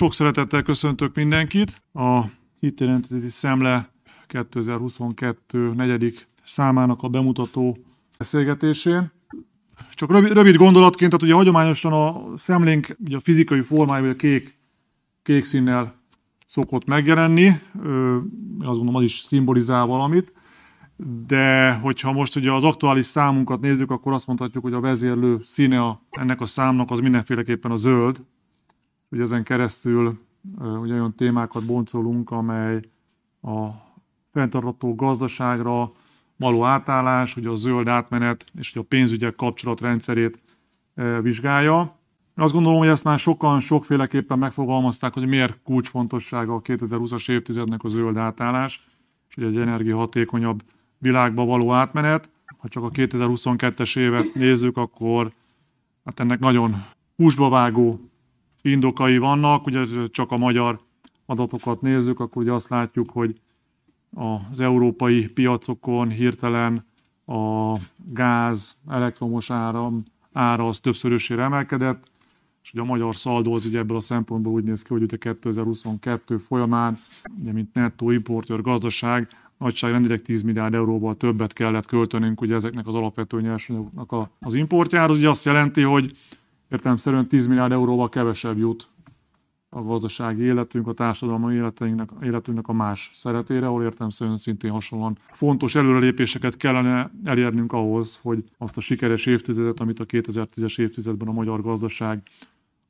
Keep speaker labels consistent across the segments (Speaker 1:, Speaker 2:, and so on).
Speaker 1: Sok szeretettel köszöntök mindenkit. A hitjelenteti szemle 2022 negyedik számának a bemutató beszélgetésén. Csak rövid, rövid gondolatként, tehát ugye hagyományosan a szemlénk ugye a fizikai formája, a kék, kék színnel szokott megjelenni, azt gondolom az is szimbolizál valamit, de hogyha most ugye az aktuális számunkat nézzük, akkor azt mondhatjuk, hogy a vezérlő színe a, ennek a számnak az mindenféleképpen a zöld, hogy ezen keresztül ugye olyan témákat boncolunk, amely a fenntartható gazdaságra való átállás, hogy a zöld átmenet és hogy a pénzügyek kapcsolatrendszerét vizsgálja. Azt gondolom, hogy ezt már sokan sokféleképpen megfogalmazták, hogy miért kulcsfontossága a 2020-as évtizednek a zöld átállás, és hogy egy energiahatékonyabb világba való átmenet. Ha csak a 2022-es évet nézzük, akkor hát ennek nagyon húsba vágó indokai vannak. Ugye csak a magyar adatokat nézzük, akkor ugye azt látjuk, hogy az európai piacokon hirtelen a gáz, elektromos áram ára az többszörösére emelkedett, és ugye a magyar szaldó az ugye ebből a szempontból úgy néz ki, hogy ugye 2022 folyamán, ugye mint nettó importőr gazdaság, nagyságrendileg 10 milliárd euróval többet kellett költenünk ugye ezeknek az alapvető nyersanyagoknak az importjára. Ugye azt jelenti, hogy értelemszerűen 10 milliárd euróval kevesebb jut a gazdasági életünk, a társadalmi életünknek, életünknek a más szeretére, ahol értelemszerűen szintén hasonlóan fontos előrelépéseket kellene elérnünk ahhoz, hogy azt a sikeres évtizedet, amit a 2010-es évtizedben a magyar gazdaság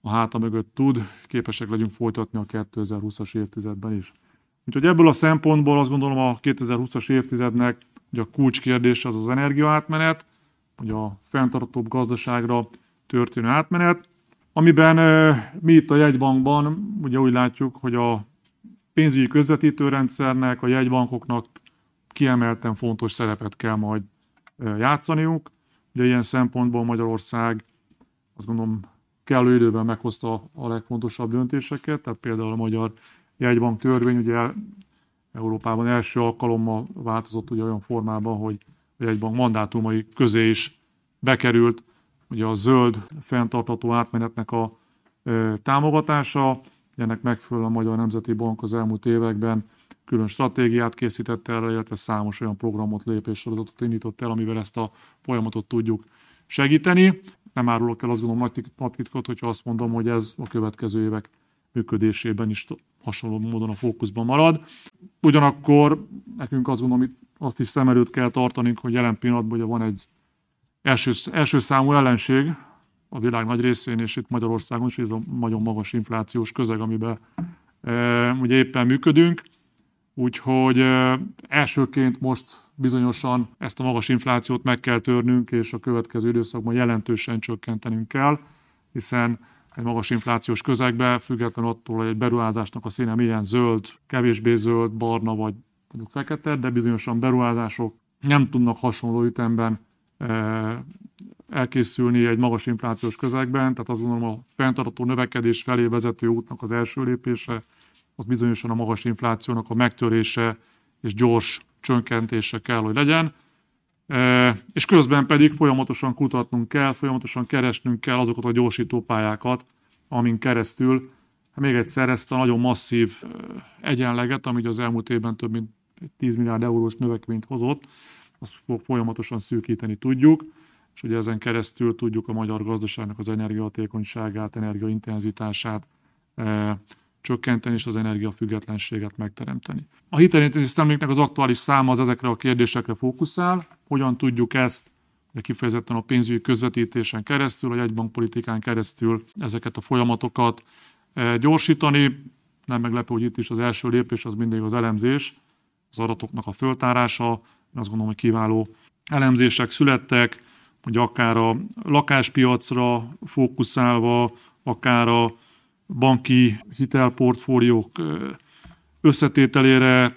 Speaker 1: a háta mögött tud, képesek legyünk folytatni a 2020-as évtizedben is. Úgyhogy ebből a szempontból azt gondolom a 2020-as évtizednek hogy a kulcskérdés az az energiaátmenet, hogy a fenntartóbb gazdaságra történő átmenet, amiben mi itt a jegybankban ugye úgy látjuk, hogy a pénzügyi közvetítőrendszernek, a jegybankoknak kiemelten fontos szerepet kell majd játszaniuk. Ugye ilyen szempontból Magyarország azt gondolom kellő időben meghozta a legfontosabb döntéseket, tehát például a magyar jegybank törvény ugye Európában első alkalommal változott ugye olyan formában, hogy a jegybank mandátumai közé is bekerült ugye a zöld fenntartható átmenetnek a támogatása. Ennek megfelelően a Magyar Nemzeti Bank az elmúlt években külön stratégiát készített erre, illetve számos olyan programot, lépéssorozatot indított el, amivel ezt a folyamatot tudjuk segíteni. Nem árulok el azt gondolom nagy titkot, hogyha azt mondom, hogy ez a következő évek működésében is hasonló módon a fókuszban marad. Ugyanakkor nekünk azt gondolom, azt is szem előtt kell tartanunk, hogy jelen pillanatban ugye van egy első, első számú ellenség a világ nagy részén, és itt Magyarországon is, ez a nagyon magas inflációs közeg, amiben e, ugye éppen működünk. Úgyhogy e, elsőként most bizonyosan ezt a magas inflációt meg kell törnünk, és a következő időszakban jelentősen csökkentenünk kell, hiszen egy magas inflációs közegbe, független attól, hogy egy beruházásnak a színe milyen zöld, kevésbé zöld, barna vagy mondjuk fekete, de bizonyosan beruházások nem tudnak hasonló ütemben elkészülni egy magas inflációs közegben, tehát azt gondolom a fenntartható növekedés felé vezető útnak az első lépése, az bizonyosan a magas inflációnak a megtörése és gyors csökkentése kell, hogy legyen. És közben pedig folyamatosan kutatnunk kell, folyamatosan keresnünk kell azokat a gyorsító pályákat, amin keresztül hát még egyszer ezt a nagyon masszív egyenleget, ami az elmúlt évben több mint 10 milliárd eurós növekményt hozott, azt folyamatosan szűkíteni tudjuk, és ugye ezen keresztül tudjuk a magyar gazdaságnak az energiahatékonyságát, energiaintenzitását e, csökkenteni, és az energiafüggetlenséget megteremteni. A hitelintézis az aktuális száma az ezekre a kérdésekre fókuszál, hogyan tudjuk ezt de kifejezetten a pénzügyi közvetítésen keresztül, a jegybankpolitikán keresztül ezeket a folyamatokat e, gyorsítani. Nem meglepő, hogy itt is az első lépés az mindig az elemzés, az adatoknak a föltárása, azt gondolom, hogy kiváló elemzések születtek, hogy akár a lakáspiacra fókuszálva, akár a banki hitelportfóliók összetételére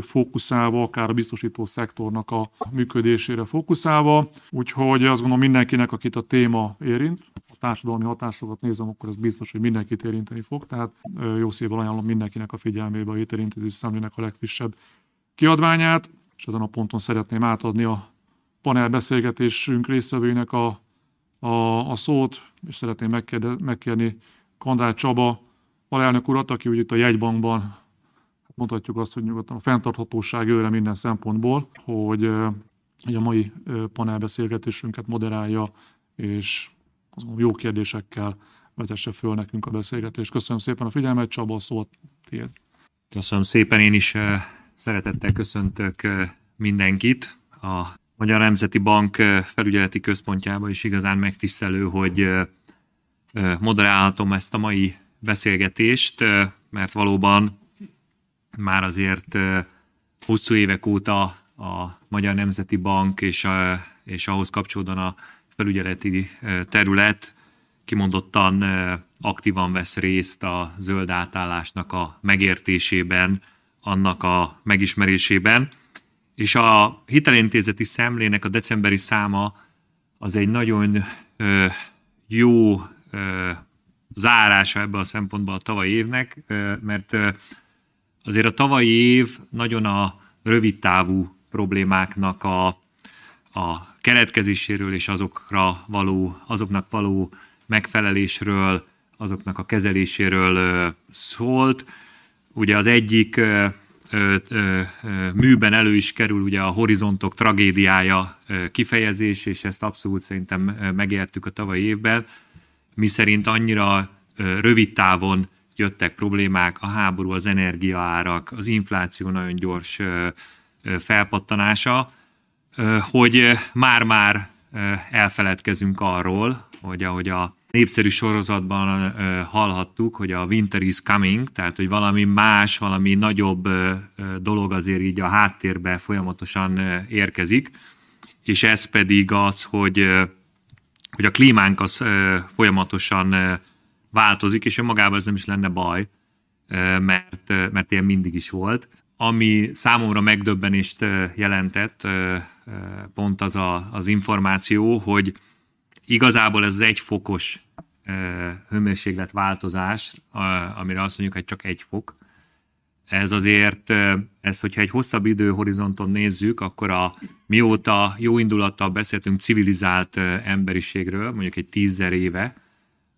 Speaker 1: fókuszálva, akár a biztosító szektornak a működésére fókuszálva. Úgyhogy azt gondolom mindenkinek, akit a téma érint, a társadalmi hatásokat nézem, akkor ez biztos, hogy mindenkit érinteni fog. Tehát jó szívvel ajánlom mindenkinek a figyelmébe a hitelintézés szemlének a legfrissebb kiadványát és ezen a ponton szeretném átadni a panel beszélgetésünk résztvevőinek a, a, a szót, és szeretném megkérni, megkérni Kandrát Csaba alelnök urat, aki ugye itt a jegybankban hát mondhatjuk azt, hogy nyugodtan a fenntarthatóság őre minden szempontból, hogy, hogy a mai panelbeszélgetésünket moderálja, és azt mondom, jó kérdésekkel vezesse föl nekünk a beszélgetést. Köszönöm szépen a figyelmet, Csaba, szót tiéd.
Speaker 2: Köszönöm szépen, én is szeretettel köszöntök mindenkit. A Magyar Nemzeti Bank felügyeleti központjába is igazán megtisztelő, hogy moderálhatom ezt a mai beszélgetést, mert valóban már azért hosszú évek óta a Magyar Nemzeti Bank és, a, és ahhoz kapcsolódóan a felügyeleti terület kimondottan aktívan vesz részt a zöld átállásnak a megértésében, annak a megismerésében. És a hitelintézeti szemlének a decemberi száma az egy nagyon ö, jó ö, zárása ebbe a szempontból a tavalyi évnek, ö, mert ö, azért a tavalyi év nagyon a rövid távú problémáknak a, a keletkezéséről és azokra való, azoknak való megfelelésről, azoknak a kezeléséről szólt. Ugye az egyik műben elő is kerül ugye a horizontok tragédiája kifejezés, és ezt abszolút szerintem megértük a tavalyi évben, mi szerint annyira rövid távon jöttek problémák, a háború, az energiaárak, az infláció nagyon gyors felpattanása, hogy már-már elfeledkezünk arról, hogy ahogy a népszerű sorozatban hallhattuk, hogy a winter is coming, tehát hogy valami más, valami nagyobb dolog azért így a háttérbe folyamatosan érkezik, és ez pedig az, hogy, hogy a klímánk az folyamatosan változik, és önmagában ez nem is lenne baj, mert, mert ilyen mindig is volt. Ami számomra megdöbbenést jelentett, pont az a, az információ, hogy igazából ez az egyfokos hőmérséklet amire azt mondjuk, hogy csak egy fok, ez azért, ez, hogyha egy hosszabb időhorizonton nézzük, akkor a mióta jó indulattal beszéltünk civilizált emberiségről, mondjuk egy tízzer éve,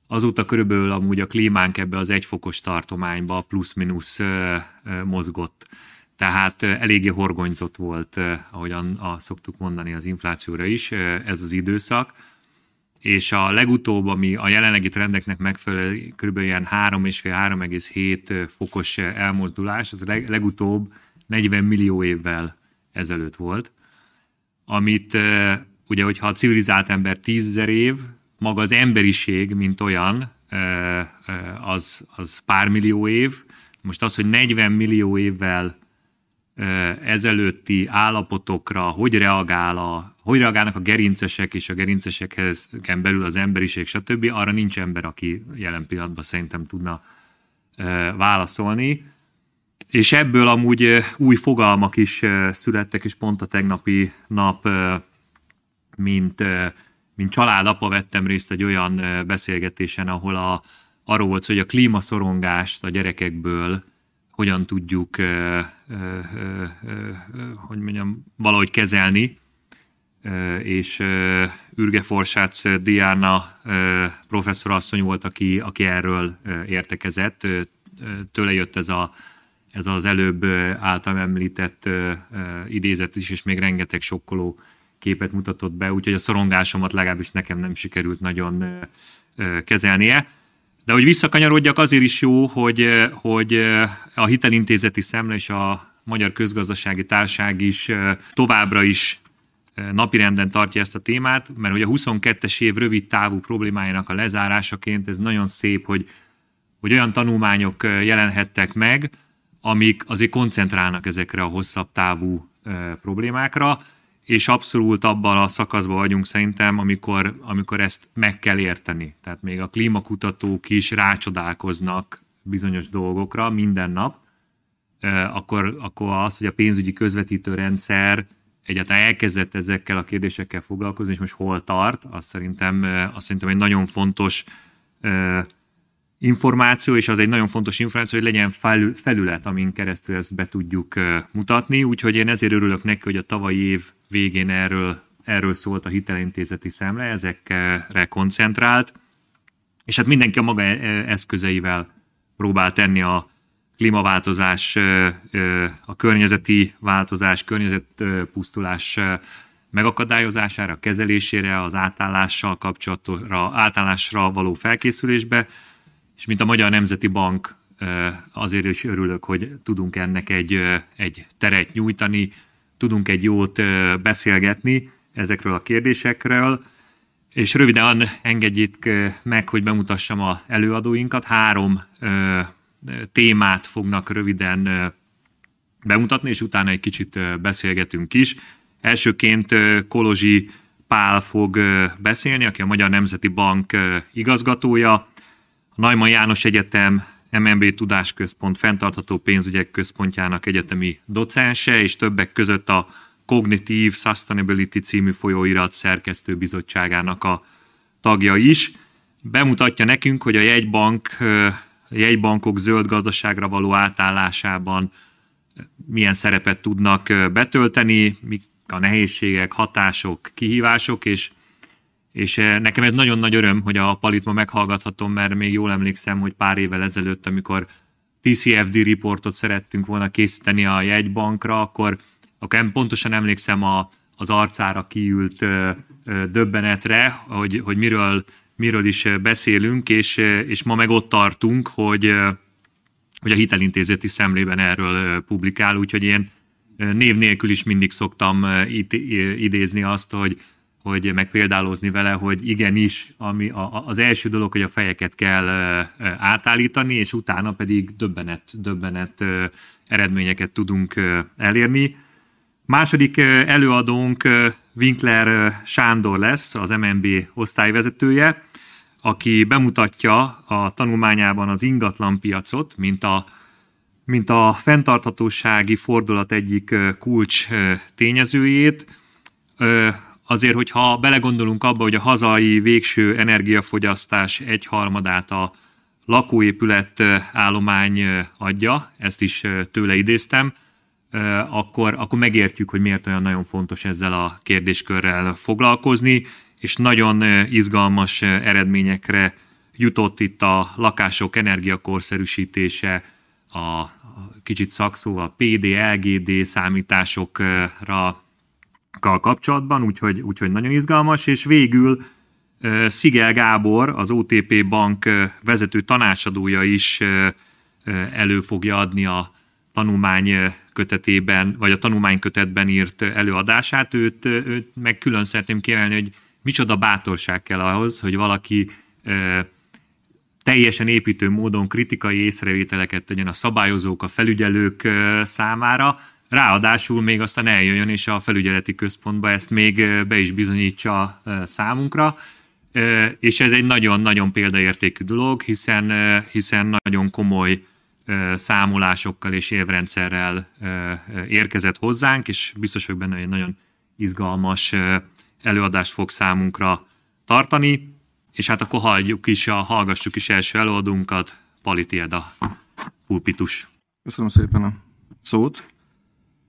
Speaker 2: azóta körülbelül amúgy a klímánk ebbe az egyfokos tartományba plusz-minusz mozgott. Tehát eléggé horgonyzott volt, ahogyan a, szoktuk mondani az inflációra is, ez az időszak és a legutóbb, ami a jelenlegi trendeknek megfelel, kb. ilyen 3,5-3,7 fokos elmozdulás, az leg, legutóbb 40 millió évvel ezelőtt volt, amit ugye, hogyha a civilizált ember 10 év, maga az emberiség, mint olyan, az, az pár millió év. Most az, hogy 40 millió évvel ezelőtti állapotokra hogy reagál a, hogy reagálnak a gerincesek és a gerincesekhez belül az emberiség, stb. Arra nincs ember, aki jelen pillanatban szerintem tudna válaszolni. És ebből amúgy új fogalmak is születtek, és pont a tegnapi nap, mint, mint családapa vettem részt egy olyan beszélgetésen, ahol a, arról volt hogy a klímaszorongást a gyerekekből hogyan tudjuk, hogy mondjam, valahogy kezelni, és Ürge Forsác Diana professzor asszony volt, aki, aki erről értekezett. Tőle jött ez, a, ez az előbb által említett idézet is, és még rengeteg sokkoló képet mutatott be, úgyhogy a szorongásomat legalábbis nekem nem sikerült nagyon kezelnie. De hogy visszakanyarodjak, azért is jó, hogy, hogy a hitelintézeti szemle és a Magyar Közgazdasági Társág is továbbra is napirenden tartja ezt a témát, mert hogy a 22-es év rövid távú problémájának a lezárásaként ez nagyon szép, hogy, hogy olyan tanulmányok jelenhettek meg, amik azért koncentrálnak ezekre a hosszabb távú problémákra, és abszolút abban a szakaszban vagyunk szerintem, amikor, amikor ezt meg kell érteni. Tehát még a klímakutatók is rácsodálkoznak bizonyos dolgokra minden nap, akkor, akkor az, hogy a pénzügyi közvetítő rendszer egyáltalán elkezdett ezekkel a kérdésekkel foglalkozni, és most hol tart, azt szerintem, azt szerintem egy nagyon fontos információ, és az egy nagyon fontos információ, hogy legyen felület, amin keresztül ezt be tudjuk mutatni, úgyhogy én ezért örülök neki, hogy a tavalyi év végén erről, erről szólt a hitelintézeti szemle, ezekre koncentrált, és hát mindenki a maga eszközeivel próbál tenni a klímaváltozás, a környezeti változás, környezetpusztulás megakadályozására, kezelésére, az átállással kapcsolatra, átállásra való felkészülésbe, és mint a Magyar Nemzeti Bank azért is örülök, hogy tudunk ennek egy, egy teret nyújtani, tudunk egy jót beszélgetni ezekről a kérdésekről, és röviden engedjék meg, hogy bemutassam a előadóinkat. Három témát fognak röviden bemutatni, és utána egy kicsit beszélgetünk is. Elsőként Kolozsi Pál fog beszélni, aki a Magyar Nemzeti Bank igazgatója, a Najman János Egyetem MNB Tudásközpont fenntartható pénzügyek központjának egyetemi docense, és többek között a Cognitive Sustainability című folyóirat szerkesztő bizottságának a tagja is. Bemutatja nekünk, hogy a jegybank, jegybankok zöld gazdaságra való átállásában milyen szerepet tudnak betölteni, mik a nehézségek, hatások, kihívások, és, és nekem ez nagyon nagy öröm, hogy a Palit ma meghallgathatom, mert még jól emlékszem, hogy pár évvel ezelőtt, amikor TCFD riportot szerettünk volna készíteni a jegybankra, akkor akkor pontosan emlékszem a, az arcára kiült ö, ö, döbbenetre, hogy, hogy miről, miről is beszélünk, és, és ma meg ott tartunk, hogy, hogy a hitelintézeti szemlében erről publikál, úgyhogy én név nélkül is mindig szoktam idézni azt, hogy, hogy meg példálozni vele, hogy igenis, ami a, az első dolog, hogy a fejeket kell átállítani, és utána pedig döbbenet, döbbenet eredményeket tudunk elérni. Második előadónk Winkler Sándor lesz, az MNB osztályvezetője, aki bemutatja a tanulmányában az ingatlanpiacot, mint a, mint a fenntarthatósági fordulat egyik kulcs tényezőjét. Azért, hogyha belegondolunk abba, hogy a hazai végső energiafogyasztás egyharmadát a lakóépület állomány adja, ezt is tőle idéztem, akkor, akkor megértjük, hogy miért olyan nagyon fontos ezzel a kérdéskörrel foglalkozni, és nagyon izgalmas eredményekre jutott itt a lakások energiakorszerűsítése, a kicsit szakszóval PD, LGD számításokra kapcsolatban, úgyhogy, úgyhogy nagyon izgalmas, és végül Szigel Gábor, az OTP Bank vezető tanácsadója is elő fogja adni a tanulmány kötetében, vagy a tanulmánykötetben írt előadását, őt, őt meg külön szeretném kiemelni, hogy micsoda bátorság kell ahhoz, hogy valaki teljesen építő módon kritikai észrevételeket tegyen a szabályozók, a felügyelők számára, ráadásul még aztán eljöjjön és a felügyeleti központba ezt még be is bizonyítsa számunkra, és ez egy nagyon-nagyon példaértékű dolog, hiszen, hiszen nagyon komoly számolásokkal és évrendszerrel érkezett hozzánk, és biztos vagyok benne, hogy egy nagyon izgalmas előadást fog számunkra tartani, és hát akkor halljuk is, a, hallgassuk is első előadónkat, Pali tiéd a pulpitus.
Speaker 3: Köszönöm szépen a szót.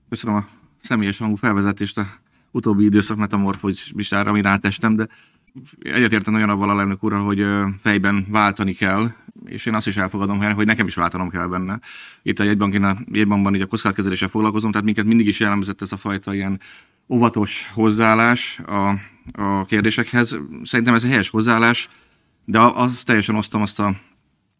Speaker 3: Köszönöm a személyes hangú felvezetést a utóbbi időszak metamorfózistára, ami rátestem, de egyetértem nagyon avval a lelnök úrral, hogy fejben váltani kell, és én azt is elfogadom, hogy nekem is váltanom kell benne. Itt a jegybankban, a jegybankban így a kockázatkezeléssel foglalkozom, tehát minket mindig is jellemzett ez a fajta ilyen óvatos hozzáállás a, a kérdésekhez. Szerintem ez egy helyes hozzáállás, de azt teljesen osztom azt a,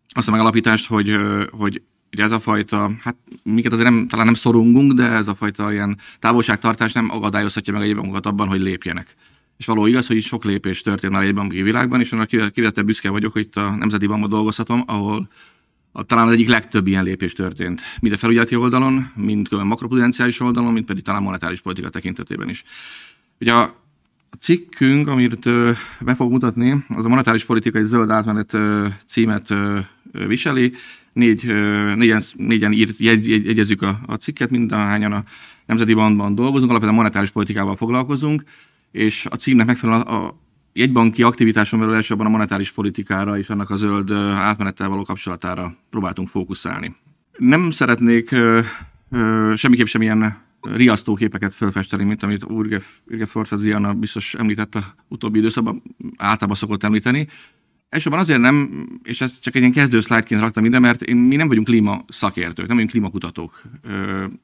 Speaker 3: azt a megalapítást, hogy, hogy ez a fajta, hát minket azért nem, talán nem szorongunk, de ez a fajta ilyen távolságtartás nem akadályozhatja meg a jegybankokat abban, hogy lépjenek. És való igaz, hogy sok lépés történt már egy banki világban, és annak kivetett büszke vagyok, hogy itt a Nemzeti Bankban dolgozhatom, ahol a, talán az egyik legtöbb ilyen lépés történt. Mind a felügyeleti oldalon, mind a makroprudenciális oldalon, mind pedig talán monetáris politika tekintetében is. Ugye a, a cikkünk, amit ö, be fog mutatni, az a monetáris politikai zöld átmenet ö, címet ö, viseli. Négy, ö, négyen, négyen írt, jegy, jegy, jegyezzük a, a cikket, mindahányan a Nemzeti Bankban dolgozunk, alapvetően monetáris politikával foglalkozunk és a címnek megfelelően a jegybanki aktivitáson belül elsősorban a monetáris politikára és annak a zöld átmenettel való kapcsolatára próbáltunk fókuszálni. Nem szeretnék ö, ö, semmiképp sem ilyen riasztó képeket felfesteni, mint amit Urge, Urge Forza Diana biztos említett a utóbbi időszakban, általában szokott említeni. Elsősorban azért nem, és ezt csak egy ilyen kezdő szlájdként raktam ide, mert mi nem vagyunk klíma szakértők, nem vagyunk klímakutatók.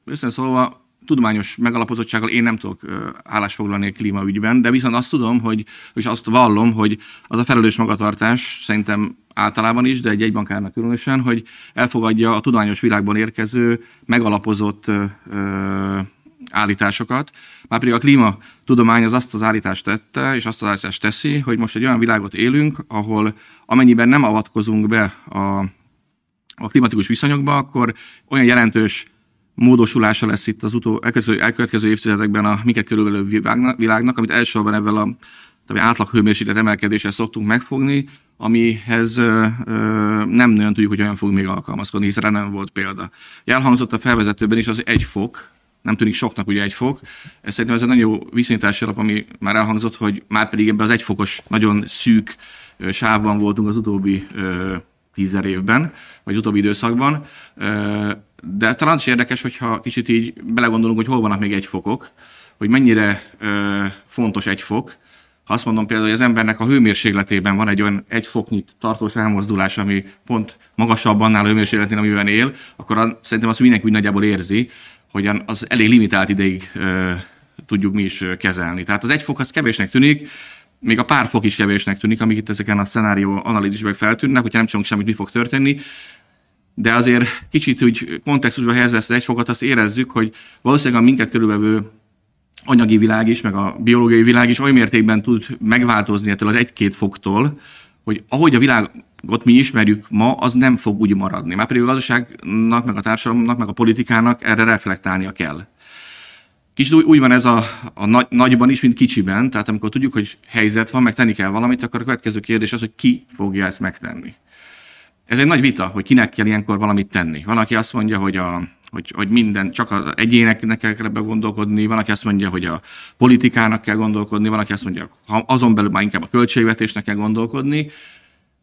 Speaker 3: Összesen szólva tudományos megalapozottsággal én nem tudok állásfoglalni a klímaügyben, de viszont azt tudom, hogy, és azt vallom, hogy az a felelős magatartás szerintem általában is, de egy egybankárnak különösen, hogy elfogadja a tudományos világban érkező, megalapozott ö, állításokat. Már pedig a klímatudomány az azt az állítást tette, és azt az állítást teszi, hogy most egy olyan világot élünk, ahol amennyiben nem avatkozunk be a, a klimatikus viszonyokba, akkor olyan jelentős módosulása lesz itt az utó, elkövetkező, elkövetkező évtizedekben a minket körülbelül világnak, amit elsősorban ebben a átlag hőmérséklet emelkedéssel szoktunk megfogni, amihez ö, ö, nem nagyon tudjuk, hogy olyan fog még alkalmazkodni, hiszen nem volt példa. Elhangzott a felvezetőben is az egy fok, nem tűnik soknak ugye egy fok. Szerintem ez egy nagyon jó viszonyítási alap, ami már elhangzott, hogy már pedig ebben az egyfokos, nagyon szűk sávban voltunk az utóbbi tízer évben, vagy utóbbi időszakban. De talán is érdekes, hogyha kicsit így belegondolunk, hogy hol vannak még egy fokok, hogy mennyire fontos egy fok, ha azt mondom például, hogy az embernek a hőmérsékletében van egy olyan egy foknyi tartós elmozdulás, ami pont magasabb annál a hőmérsékletén, amiben él, akkor a, szerintem azt mindenki úgy nagyjából érzi, hogy az elég limitált ideig ö, tudjuk mi is kezelni. Tehát az egy fok az kevésnek tűnik, még a pár fok is kevésnek tűnik, amik itt ezeken a szenárió analízisben feltűnnek, hogyha nem csomunk semmit, mi fog történni. De azért kicsit úgy kontextusba helyezve ezt az egy fokot, azt érezzük, hogy valószínűleg a minket körülbelül anyagi világ is, meg a biológiai világ is oly mértékben tud megváltozni ettől az egy-két foktól, hogy ahogy a világot mi ismerjük ma, az nem fog úgy maradni. Már pedig a gazdaságnak, meg a társadalomnak, meg a politikának erre reflektálnia kell. Kicsit úgy, úgy van ez a, a nagy, nagyban is, mint kicsiben, tehát amikor tudjuk, hogy helyzet van, meg tenni kell valamit, akkor a következő kérdés az, hogy ki fogja ezt megtenni. Ez egy nagy vita, hogy kinek kell ilyenkor valamit tenni. Van, aki azt mondja, hogy a, hogy, hogy minden, csak az egyéneknek kell ebbe gondolkodni, van, aki azt mondja, hogy a politikának kell gondolkodni, van, aki azt mondja, azon belül már inkább a költségvetésnek kell gondolkodni.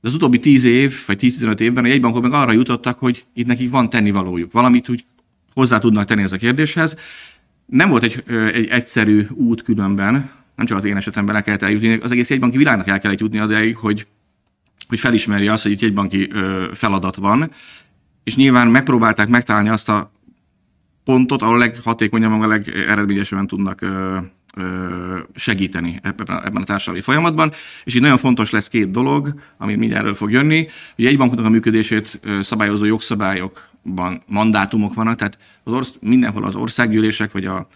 Speaker 3: De az utóbbi 10 év, vagy 10-15 évben a jegybankok meg arra jutottak, hogy itt nekik van tennivalójuk, valamit úgy hozzá tudnak tenni ez a kérdéshez. Nem volt egy, egy egyszerű út különben, nem csak az én esetemben le kellett eljutni, az egész jegybanki világnak el kellett jutni adáig, hogy, hogy felismerje azt, hogy itt jegybanki feladat van, és nyilván megpróbálták megtalálni azt a pontot, ahol leghatékonyabban, a legeredményesebben tudnak segíteni ebben a, ebben a társadalmi folyamatban. És így nagyon fontos lesz két dolog, ami mindjárt elő fog jönni, hogy egy banknak a működését szabályozó jogszabályokban mandátumok vannak, tehát az orsz, mindenhol az országgyűlések vagy a,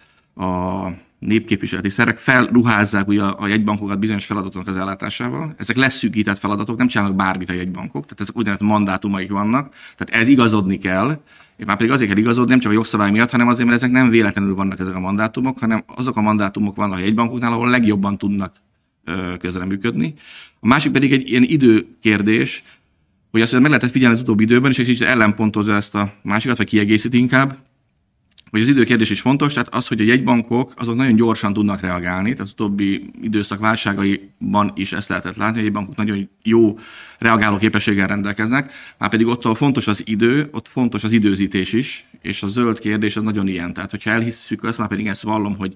Speaker 3: a népképviseleti szerek felruházzák ugye a jegybankokat bizonyos feladatoknak az ellátásával. Ezek leszűkített feladatok, nem csinálnak bármit a jegybankok, tehát ezek úgynevezett mandátumaik vannak, tehát ez igazodni kell, már pedig azért kell igazodni, nem csak a jogszabály miatt, hanem azért, mert ezek nem véletlenül vannak ezek a mandátumok, hanem azok a mandátumok vannak egy bankoknál, ahol legjobban tudnak közreműködni. A másik pedig egy ilyen időkérdés, hogy azt meg lehetett figyelni az utóbbi időben, és egy kicsit ellenpontozza ezt a másikat, vagy kiegészít inkább, hogy az időkérdés is fontos, tehát az, hogy a jegybankok azok nagyon gyorsan tudnak reagálni, tehát az utóbbi időszak válságaiban is ezt lehetett látni, hogy a bankok nagyon jó reagáló képességgel rendelkeznek, már pedig ott, ahol fontos az idő, ott fontos az időzítés is, és a zöld kérdés az nagyon ilyen. Tehát, hogyha elhisszük azt, már pedig ezt vallom, hogy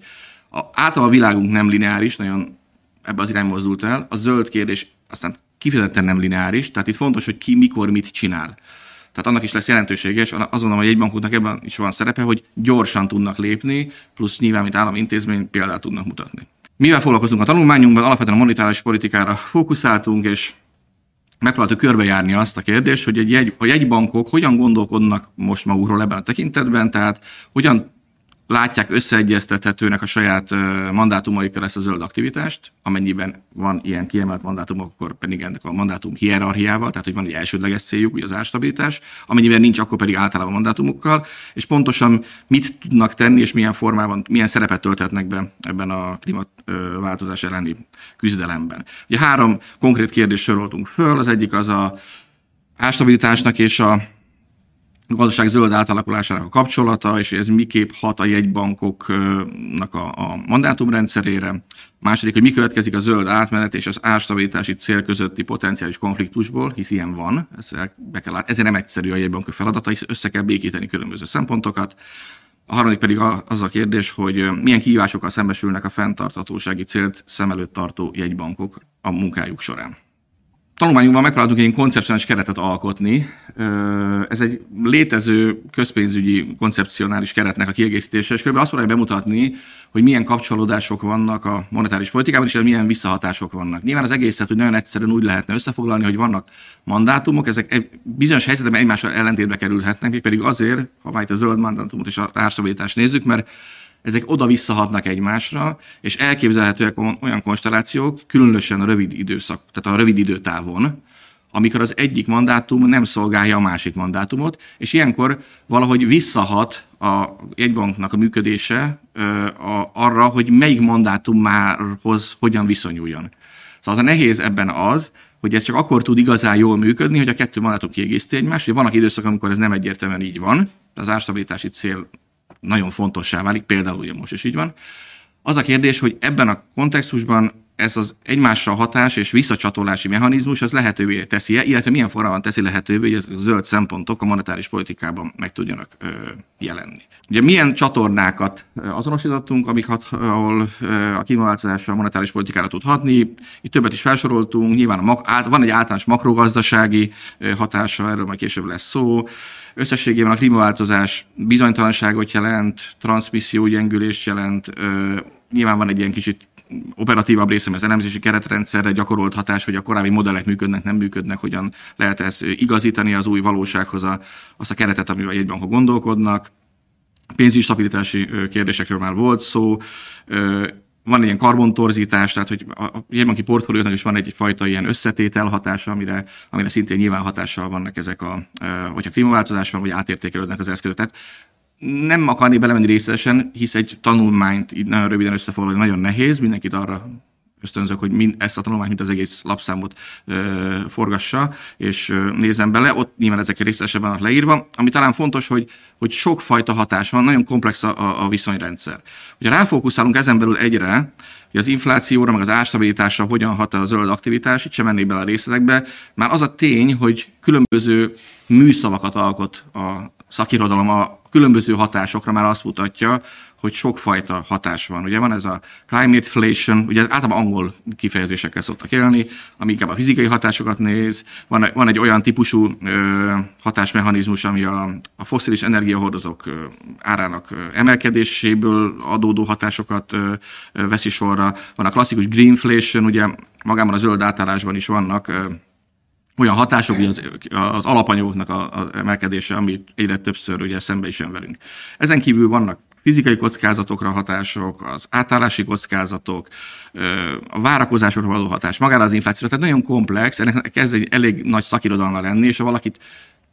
Speaker 3: a, általában a világunk nem lineáris, nagyon ebbe az irány mozdult el, a zöld kérdés aztán kifejezetten nem lineáris, tehát itt fontos, hogy ki mikor mit csinál. Tehát annak is lesz jelentősége, és azt gondolom, hogy egy bankoknak ebben is van szerepe, hogy gyorsan tudnak lépni, plusz nyilván, mint állami intézmény példát tudnak mutatni. Mivel foglalkozunk a tanulmányunkban, alapvetően a monetáris politikára fókuszáltunk, és megpróbáltuk körbejárni azt a kérdést, hogy egy jegy, a jegybankok hogyan gondolkodnak most magukról ebben a tekintetben, tehát hogyan látják összeegyeztethetőnek a saját mandátumaikkal ezt a zöld aktivitást, amennyiben van ilyen kiemelt mandátum, akkor pedig ennek a mandátum hierarchiával, tehát hogy van egy elsődleges céljuk, ugye az árstabilitás, amennyiben nincs, akkor pedig általában mandátumokkal, és pontosan mit tudnak tenni, és milyen formában, milyen szerepet tölthetnek be ebben a klímaváltozás elleni küzdelemben. Ugye három konkrét kérdést soroltunk föl, az egyik az a árstabilitásnak és a gazdaság zöld átalakulásának a kapcsolata, és ez miképp hat a jegybankoknak a, a mandátumrendszerére. Második, hogy mi következik a zöld átmenet és az árstabilitási cél közötti potenciális konfliktusból, hisz ilyen van, ezzel be kell ezért nem egyszerű a jegybankok feladata, hisz össze kell békíteni különböző szempontokat. A harmadik pedig az a kérdés, hogy milyen kihívásokkal szembesülnek a fenntarthatósági célt szem előtt tartó jegybankok a munkájuk során. Tanulmányunkban megpróbáltunk egy koncepcionális keretet alkotni. Ez egy létező közpénzügyi koncepcionális keretnek a kiegészítése, és kb. azt próbálja bemutatni, hogy milyen kapcsolódások vannak a monetáris politikában, és milyen visszahatások vannak. Nyilván az egészet hogy nagyon egyszerűen úgy lehetne összefoglalni, hogy vannak mandátumok, ezek bizonyos helyzetben egymással ellentétbe kerülhetnek, pedig azért, ha már itt a zöld mandátumot és a árstabilitást nézzük, mert ezek oda-visszahatnak egymásra, és elképzelhetőek olyan konstellációk, különösen a rövid időszak, tehát a rövid időtávon, amikor az egyik mandátum nem szolgálja a másik mandátumot, és ilyenkor valahogy visszahat a jegybanknak a működése arra, hogy melyik mandátumárhoz hogyan viszonyuljon. Szóval az a nehéz ebben az, hogy ez csak akkor tud igazán jól működni, hogy a kettő mandátum kiegészíti egymást. Hogy vannak időszak, amikor ez nem egyértelműen így van, az árstabilitási cél nagyon fontossá válik, például ugye most is így van. Az a kérdés, hogy ebben a kontextusban ez az egymásra hatás és visszacsatolási mechanizmus az lehetővé teszi -e, illetve milyen formában teszi lehetővé, hogy ezek a zöld szempontok a monetáris politikában meg tudjanak ö, jelenni. Ugye milyen csatornákat azonosítottunk, amik hat, ahol a klímaváltozás a monetáris politikára tud hatni. Itt többet is felsoroltunk, nyilván a, van egy általános makrogazdasági hatása, erről majd később lesz szó. Összességében a klímaváltozás bizonytalanságot jelent, transmisszió gyengülést jelent, nyilván van egy ilyen kicsit operatívabb része, az elemzési keretrendszerre gyakorolt hatás, hogy a korábbi modellek működnek, nem működnek, hogyan lehet ezt igazítani az új valósághoz a, azt a keretet, amivel jegybankok gondolkodnak. Pénzügyi stabilitási kérdésekről már volt szó, van ilyen karbontorzítás, tehát hogy a jegybanki portfóliónak is van egy fajta ilyen összetétel hatása, amire, amire szintén nyilván hatással vannak ezek a, hogyha klímaváltozás van, vagy átértékelődnek az eszközök. Tehát nem akarnék belemenni részletesen, hisz egy tanulmányt így nagyon röviden összefoglalni nagyon nehéz, mindenkit arra ösztönzök, hogy mind ezt a tanulmányt, mint az egész lapszámot ö, forgassa, és ö, nézem bele, ott nyilván ezek részletesen vannak leírva. Ami talán fontos, hogy, hogy sokfajta hatás van, nagyon komplex a, a viszonyrendszer. Ugye ráfókuszálunk ezen belül egyre, hogy az inflációra, meg az árstabilitásra hogyan hat a zöld aktivitás, itt sem mennék bele a részletekbe, már az a tény, hogy különböző műszavakat alkot a szakirodalom a különböző hatásokra már azt mutatja, hogy sokfajta hatás van. Ugye van ez a climateflation, ugye általában angol kifejezésekkel szoktak élni, ami inkább a fizikai hatásokat néz. Van, van egy olyan típusú ö, hatásmechanizmus, ami a, a foszilis energiahordozók árának emelkedéséből adódó hatásokat ö, ö, veszi sorra. Van a klasszikus greenflation, ugye magában a zöld átállásban is vannak ö, olyan hatások, hogy az, az alapanyagoknak az emelkedése, ami egyre többször ugye szembe is jön velünk. Ezen kívül vannak fizikai kockázatokra hatások, az átállási kockázatok, a várakozásokra való hatás, magára az inflációra, tehát nagyon komplex, ennek kezd egy elég nagy szakirodalma lenni, és ha valakit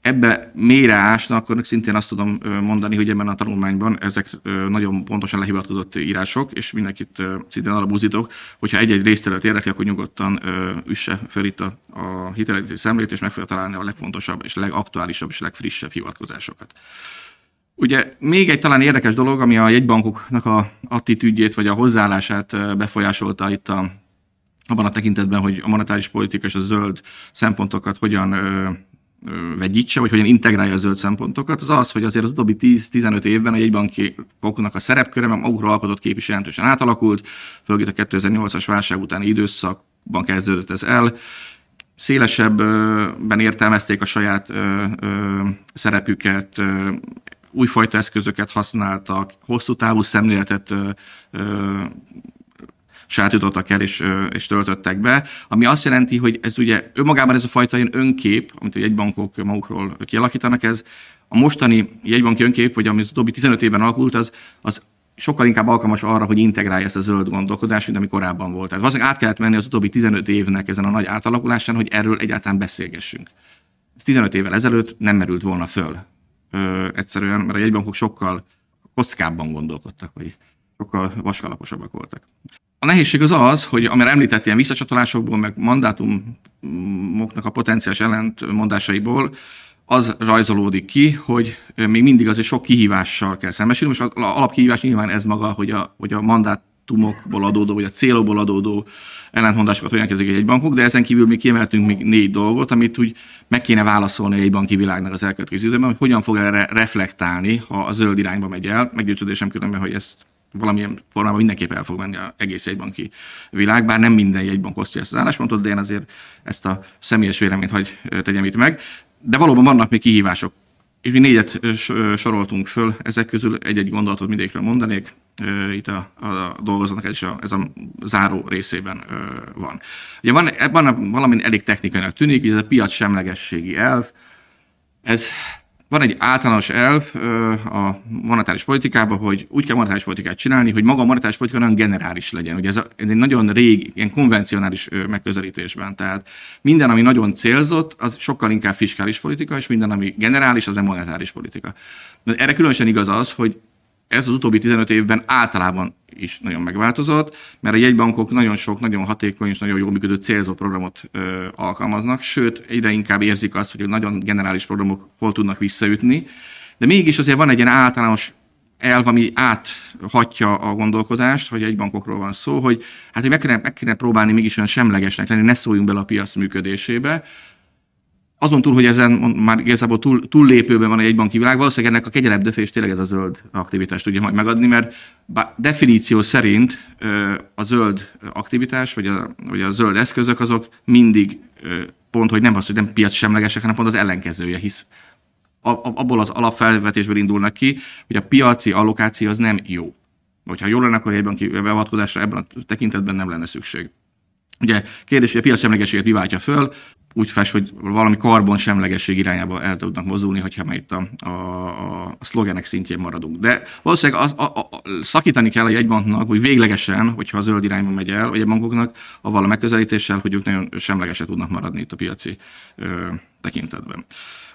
Speaker 3: ebbe mélyre ásna, akkor szintén azt tudom mondani, hogy ebben a tanulmányban ezek nagyon pontosan lehivatkozott írások, és mindenkit szintén arra buzítok, hogyha egy-egy részterület érdekli, akkor nyugodtan üsse fel itt a, a hitelezési szemlét, és meg fogja találni a legfontosabb és legaktuálisabb és legfrissebb hivatkozásokat. Ugye még egy talán érdekes dolog, ami a jegybankoknak a attitűdjét vagy a hozzáállását befolyásolta itt a, abban a tekintetben, hogy a monetáris politika és a zöld szempontokat hogyan vegyítse, vagy hogyan integrálja a zöld szempontokat, az az, hogy azért az utóbbi 10-15 évben a jegybankoknak a szerepköre, mert magukról alkotott kép is jelentősen átalakult, főleg a 2008-as válság utáni időszakban kezdődött ez el, szélesebben értelmezték a saját ö, ö, szerepüket, ö, újfajta eszközöket használtak, hosszú távú szemléletet ö, sajátítottak el és, és töltöttek be, ami azt jelenti, hogy ez ugye önmagában ez a fajta ilyen önkép, amit a jegybankok magukról kialakítanak, ez a mostani jegybanki önkép, vagy ami az utóbbi 15 évben alakult, az, az sokkal inkább alkalmas arra, hogy integrálja ezt a zöld gondolkodást, mint ami korábban volt. Tehát valószínűleg át kellett menni az utóbbi 15 évnek ezen a nagy átalakulásán, hogy erről egyáltalán beszélgessünk. Ez 15 évvel ezelőtt nem merült volna föl. Ö, egyszerűen, mert a jegybankok sokkal kockábban gondolkodtak, vagy sokkal vaskalaposabbak voltak. A nehézség az az, hogy amire említett ilyen visszacsatolásokból, meg mandátumoknak a potenciális ellentmondásaiból, az rajzolódik ki, hogy még mindig azért sok kihívással kell szembesülni. Most az alapkihívás nyilván ez maga, hogy a, hogy a mandátumokból adódó, vagy a célokból adódó ellentmondásokat hogyan kezdik egy bankok, de ezen kívül még kiemeltünk még négy dolgot, amit úgy meg kéne válaszolni egy banki világnak az elkövetkező időben, hogy hogyan fog erre reflektálni, ha a zöld irányba megy el. Meggyőződésem különben, hogy ezt valamilyen formában mindenképp el fog menni az egész jegybanki világ, bár nem minden jegybank osztja ezt az álláspontot, de én azért ezt a személyes véleményt hagy tegyem itt meg. De valóban vannak még kihívások. És mi négyet soroltunk föl, ezek közül egy-egy gondolatot mindegyikről mondanék. Itt a, a dolgozatnak ez, a, ez a záró részében van. Ugye van, ebben valami elég technikainak tűnik, hogy ez a piac semlegességi elv. Ez van egy általános elv a monetáris politikában, hogy úgy kell monetáris politikát csinálni, hogy maga a monetáris politika nagyon generális legyen. Ugye ez, ez egy nagyon rég, ilyen konvencionális megközelítésben. Tehát minden, ami nagyon célzott, az sokkal inkább fiskális politika, és minden, ami generális, az nem monetáris politika. Erre különösen igaz az, hogy ez az utóbbi 15 évben általában is nagyon megváltozott, mert a jegybankok nagyon sok, nagyon hatékony és nagyon jól működő célzott programot ö, alkalmaznak, sőt, egyre inkább érzik azt, hogy nagyon generális programok hol tudnak visszaütni, de mégis azért van egy ilyen általános elv, ami áthatja a gondolkodást, hogy egy bankokról van szó, hogy hát hogy meg kéne, meg kéne próbálni mégis olyan semlegesnek lenni, ne szóljunk bele a piac működésébe, azon túl, hogy ezen már igazából túl, túllépőben van egy banki világ, valószínűleg ennek a kegyelebb döfés tényleg ez a zöld aktivitást tudja majd megadni, mert definíció szerint a zöld aktivitás, vagy a, vagy a zöld eszközök azok mindig pont, hogy nem az, hogy nem piac semlegesek, hanem pont az ellenkezője, hisz abból az alapfelvetésből indulnak ki, hogy a piaci allokáció az nem jó. Hogyha jól lenne, akkor egy banki beavatkozásra ebben a tekintetben nem lenne szükség. Ugye kérdés, hogy a piac semlegességet mi váltja föl, úgy fest, hogy valami karbon semlegesség irányába el tudnak mozdulni, hogyha már itt a, a, a szlogenek szintjén maradunk. De valószínűleg a, a, a, szakítani kell a jegybanknak, hogy véglegesen, hogyha a zöld irányba megy el, a bankoknak avval a megközelítéssel, hogy ők nagyon semlegesek tudnak maradni itt a piaci ö, tekintetben.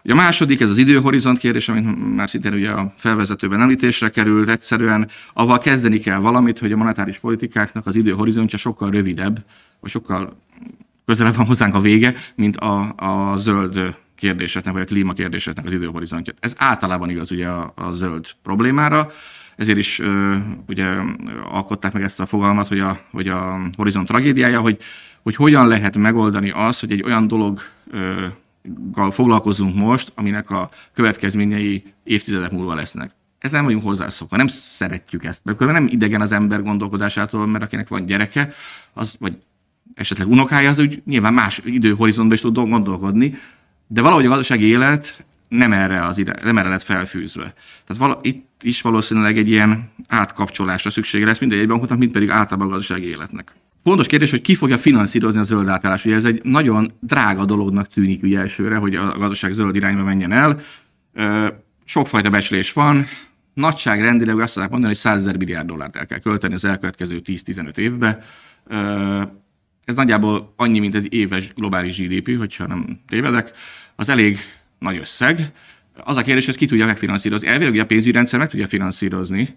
Speaker 3: A második, ez az időhorizont kérdés, amit már szintén ugye a felvezetőben említésre került, egyszerűen avval kezdeni kell valamit, hogy a monetáris politikáknak az időhorizontja sokkal rövidebb, vagy sokkal közelebb van hozzánk a vége, mint a, a zöld kérdéseknek, vagy a klímakérdéseknek az időhorizontja. Ez általában igaz ugye a, a zöld problémára, ezért is ö, ugye alkották meg ezt a fogalmat, hogy a, hogy a horizont tragédiája, hogy, hogy hogyan lehet megoldani azt, hogy egy olyan dologgal foglalkozunk most, aminek a következményei évtizedek múlva lesznek. Ez nem vagyunk hozzászokva, nem szeretjük ezt, mert nem idegen az ember gondolkodásától, mert akinek van gyereke, az, vagy esetleg unokája, az úgy nyilván más időhorizontban is tud gondolkodni, de valahogy a gazdasági élet nem erre, az ide, nem erre lett felfűzve. Tehát vala, itt is valószínűleg egy ilyen átkapcsolásra szüksége lesz mind egy bankotnak, mind pedig általában a gazdasági életnek. Fontos kérdés, hogy ki fogja finanszírozni a zöld átállás. Ugye ez egy nagyon drága dolognak tűnik ugye elsőre, hogy a gazdaság zöld irányba menjen el. Sokfajta becslés van, nagyságrendileg azt tudják mondani, hogy 100 milliárd dollárt el kell költeni az elkövetkező 10-15 évbe. Ez nagyjából annyi, mint egy éves globális GDP, hogyha nem tévedek. Az elég nagy összeg. Az a kérdés, hogy ki tudja megfinanszírozni. Elvileg ugye a pénzügyi rendszer meg tudja finanszírozni,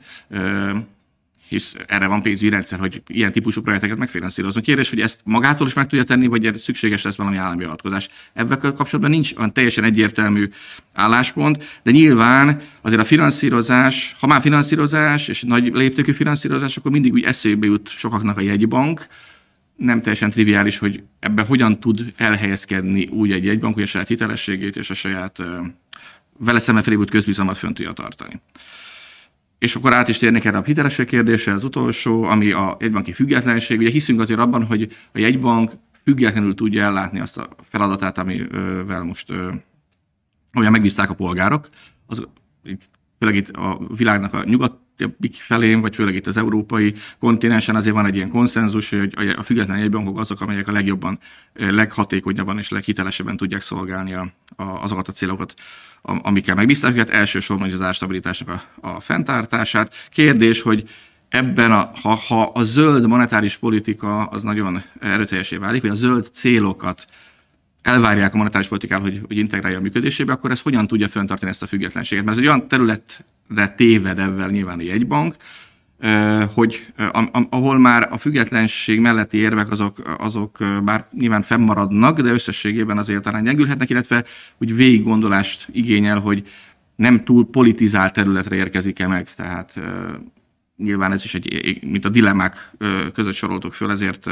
Speaker 3: hisz erre van pénzügyi rendszer, hogy ilyen típusú projekteket megfinanszírozni. Kérdés, hogy ezt magától is meg tudja tenni, vagy szükséges lesz valami állami beavatkozás. Ebben kapcsolatban nincs olyan teljesen egyértelmű álláspont, de nyilván azért a finanszírozás, ha már finanszírozás és nagy léptékű finanszírozás, akkor mindig úgy eszébe jut sokaknak a jegybank, nem teljesen triviális, hogy ebbe hogyan tud elhelyezkedni úgy egy jegybank, hogy a saját hitelességét és a saját vele szemben felébült közbizalmat fönn tudja tartani. És akkor át is térnék erre a hitelesség kérdése, az utolsó, ami a jegybanki függetlenség. Ugye hiszünk azért abban, hogy a jegybank függetlenül tudja ellátni azt a feladatát, amivel most olyan megbízták a polgárok. Az, főleg itt a világnak a nyugat felén, vagy főleg itt az európai kontinensen azért van egy ilyen konszenzus, hogy a független jegybankok azok, amelyek a legjobban, leghatékonyabban és leghitelesebben tudják szolgálni a, a, azokat a célokat, amikkel megbízták őket, elsősorban az árstabilitásnak a, a fenntartását. Kérdés, hogy ebben, a, ha, ha a zöld monetáris politika az nagyon erőteljesé válik, vagy a zöld célokat elvárják a monetáris politikát, hogy, hogy integrálja a működésébe, akkor ez hogyan tudja fenntartani ezt a függetlenséget? Mert ez egy olyan területre téved ebben nyilván a jegybank, hogy ahol már a függetlenség melletti érvek azok, azok bár nyilván fennmaradnak, de összességében azért talán gyengülhetnek, illetve úgy végig gondolást igényel, hogy nem túl politizált területre érkezik-e meg, tehát nyilván ez is egy, mint a dilemmák között soroltuk föl, ezért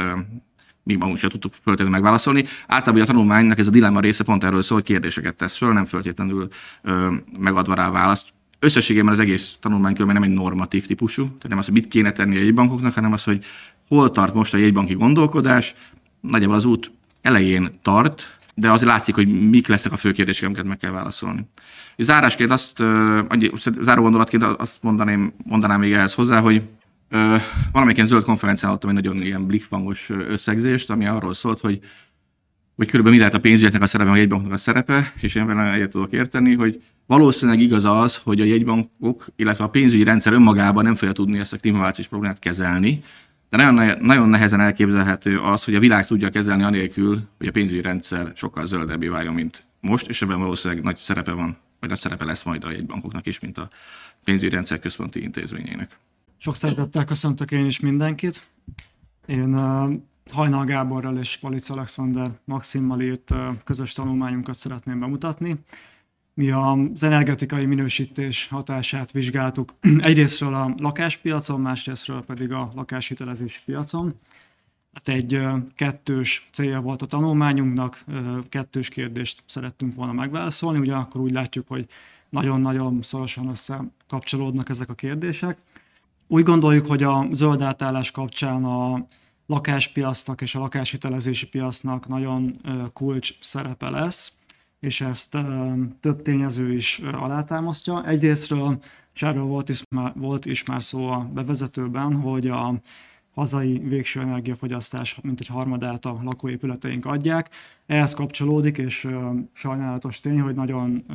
Speaker 3: mi magunk sem tudtuk föltétlenül megválaszolni. Általában a tanulmánynak ez a dilemma része pont erről szól, hogy kérdéseket tesz föl, nem föltétlenül ö, megadva rá választ. összességében az egész tanulmány nem egy normatív típusú, tehát nem az, hogy mit kéne tenni a jegybankoknak, hanem az, hogy hol tart most a jegybanki gondolkodás, nagyjából az út elején tart, de azért látszik, hogy mik lesznek a fő kérdések, amiket meg kell válaszolni. Zárásként azt, záró gondolatként azt mondanám, mondanám még ehhez hozzá, hogy valamelyik ilyen zöld konferencián hallottam egy nagyon ilyen blikfangos összegzést, ami arról szólt, hogy hogy körülbelül mi lehet a pénzügyeknek a szerepe, a jegybanknak a szerepe, és én vele egyet tudok érteni, hogy valószínűleg igaz az, hogy a jegybankok, illetve a pénzügyi rendszer önmagában nem fogja tudni ezt a klímaváltozás problémát kezelni, de nagyon, nagyon nehezen elképzelhető az, hogy a világ tudja kezelni anélkül, hogy a pénzügyi rendszer sokkal zöldebbé váljon, mint most, és ebben valószínűleg nagy szerepe van, vagy nagy szerepe lesz majd a jegybankoknak is, mint a pénzügyi rendszer központi intézményének.
Speaker 4: Sok szeretettel köszöntök én is mindenkit. Én uh, Hajnal Gáborral és Palic Alexander Maximmal írt uh, közös tanulmányunkat szeretném bemutatni. Mi az energetikai minősítés hatását vizsgáltuk egyrésztről a lakáspiacon, másrésztről pedig a lakáshitelezési piacon. Hát egy kettős célja volt a tanulmányunknak, kettős kérdést szerettünk volna megválaszolni, ugyanakkor úgy látjuk, hogy nagyon-nagyon szorosan összekapcsolódnak ezek a kérdések. Úgy gondoljuk, hogy a zöld átállás kapcsán a lakáspiacnak és a lakáshitelezési piacnak nagyon kulcs szerepe lesz, és ezt több tényező is alátámasztja. Egyrésztről, és erről volt is, már, volt is már szó a bevezetőben, hogy a hazai végső energiafogyasztás mint egy harmadát a lakóépületeink adják. Ehhez kapcsolódik, és sajnálatos tény, hogy nagyon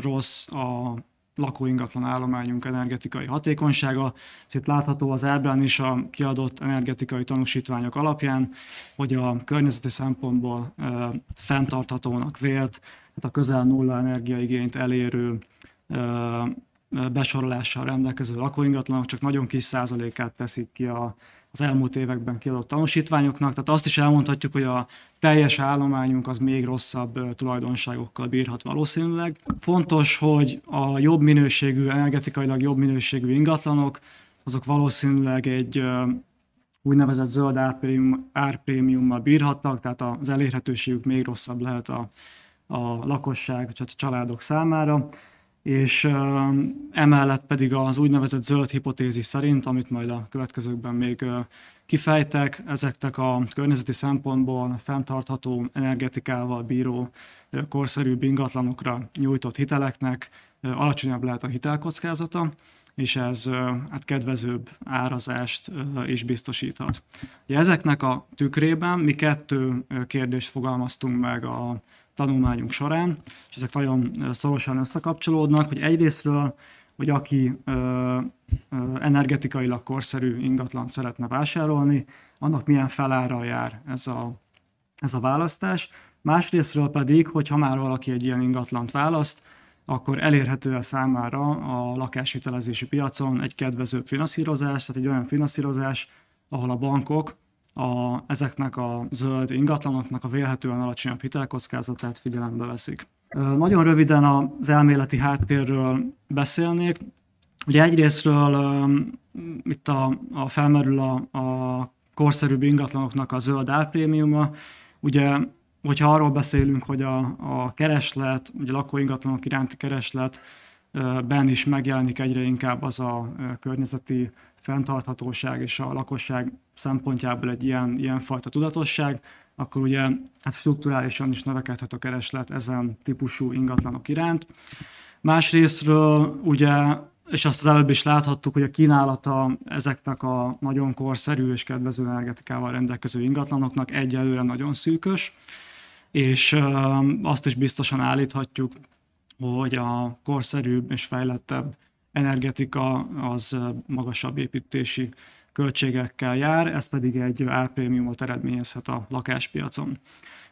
Speaker 4: rossz a lakóingatlan állományunk energetikai hatékonysága. Itt látható az ábrán is a kiadott energetikai tanúsítványok alapján, hogy a környezeti szempontból fenntarthatónak vélt, tehát a közel nulla energiaigényt elérő besorolással rendelkező lakóingatlanok csak nagyon kis százalékát teszik ki a, az elmúlt években kiadott tanúsítványoknak. Tehát azt is elmondhatjuk, hogy a teljes állományunk az még rosszabb tulajdonságokkal bírhat valószínűleg. Fontos, hogy a jobb minőségű, energetikailag jobb minőségű ingatlanok, azok valószínűleg egy úgynevezett zöld árprémium, árprémiummal bírhatnak, tehát az elérhetőségük még rosszabb lehet a, a lakosság, vagy a családok számára és emellett pedig az úgynevezett zöld hipotézis szerint, amit majd a következőkben még kifejtek, ezeknek a környezeti szempontból fenntartható energetikával bíró korszerű ingatlanokra nyújtott hiteleknek alacsonyabb lehet a hitelkockázata, és ez hát kedvezőbb árazást is biztosíthat. Ezeknek a tükrében mi kettő kérdést fogalmaztunk meg a tanulmányunk során, és ezek nagyon szorosan összekapcsolódnak, hogy egyrésztről, hogy aki ö, ö, energetikailag korszerű ingatlan szeretne vásárolni, annak milyen felára jár ez a, ez a választás. Másrésztről pedig, hogy ha már valaki egy ilyen ingatlant választ, akkor elérhető a számára a lakáshitelezési piacon egy kedvezőbb finanszírozás, tehát egy olyan finanszírozás, ahol a bankok a, ezeknek a zöld ingatlanoknak a vélhetően alacsonyabb hitelkockázatát figyelembe veszik. Nagyon röviden az elméleti háttérről beszélnék. Ugye egyrésztről itt a, a felmerül a, a korszerűbb ingatlanoknak a zöld árprémiuma. Ugye, hogyha arról beszélünk, hogy a, a kereslet, ugye lakóingatlanok iránti kereslet ben is megjelenik egyre inkább az a környezeti fenntarthatóság és a lakosság szempontjából egy ilyen, ilyen fajta tudatosság, akkor ugye hát strukturálisan is növekedhet a kereslet ezen típusú ingatlanok iránt. Másrésztről ugye, és azt az előbb is láthattuk, hogy a kínálata ezeknek a nagyon korszerű és kedvező energetikával rendelkező ingatlanoknak egyelőre nagyon szűkös, és azt is biztosan állíthatjuk, hogy a korszerűbb és fejlettebb energetika az magasabb építési költségekkel jár, ez pedig egy árprémiumot eredményezhet a lakáspiacon.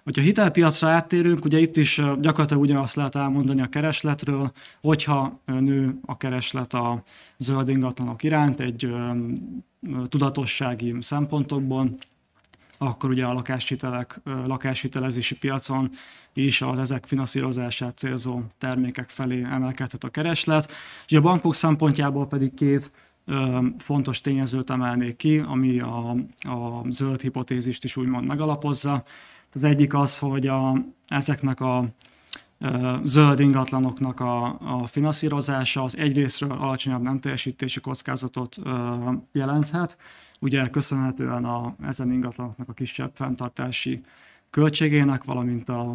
Speaker 4: Hogyha hitelpiacra áttérünk, ugye itt is gyakorlatilag ugyanazt lehet elmondani a keresletről, hogyha nő a kereslet a zöld ingatlanok iránt egy tudatossági szempontokból, akkor ugye a lakáshitelek, lakáshitelezési piacon is az ezek finanszírozását célzó termékek felé emelkedhet a kereslet. És a bankok szempontjából pedig két fontos tényezőt emelnék ki, ami a, a zöld hipotézist is úgymond megalapozza. Az egyik az, hogy a, ezeknek a zöld ingatlanoknak a, a finanszírozása az egyrésztről alacsonyabb nem teljesítési kockázatot jelenthet, ugye köszönhetően a, ezen ingatlanoknak a kisebb fenntartási költségének, valamint a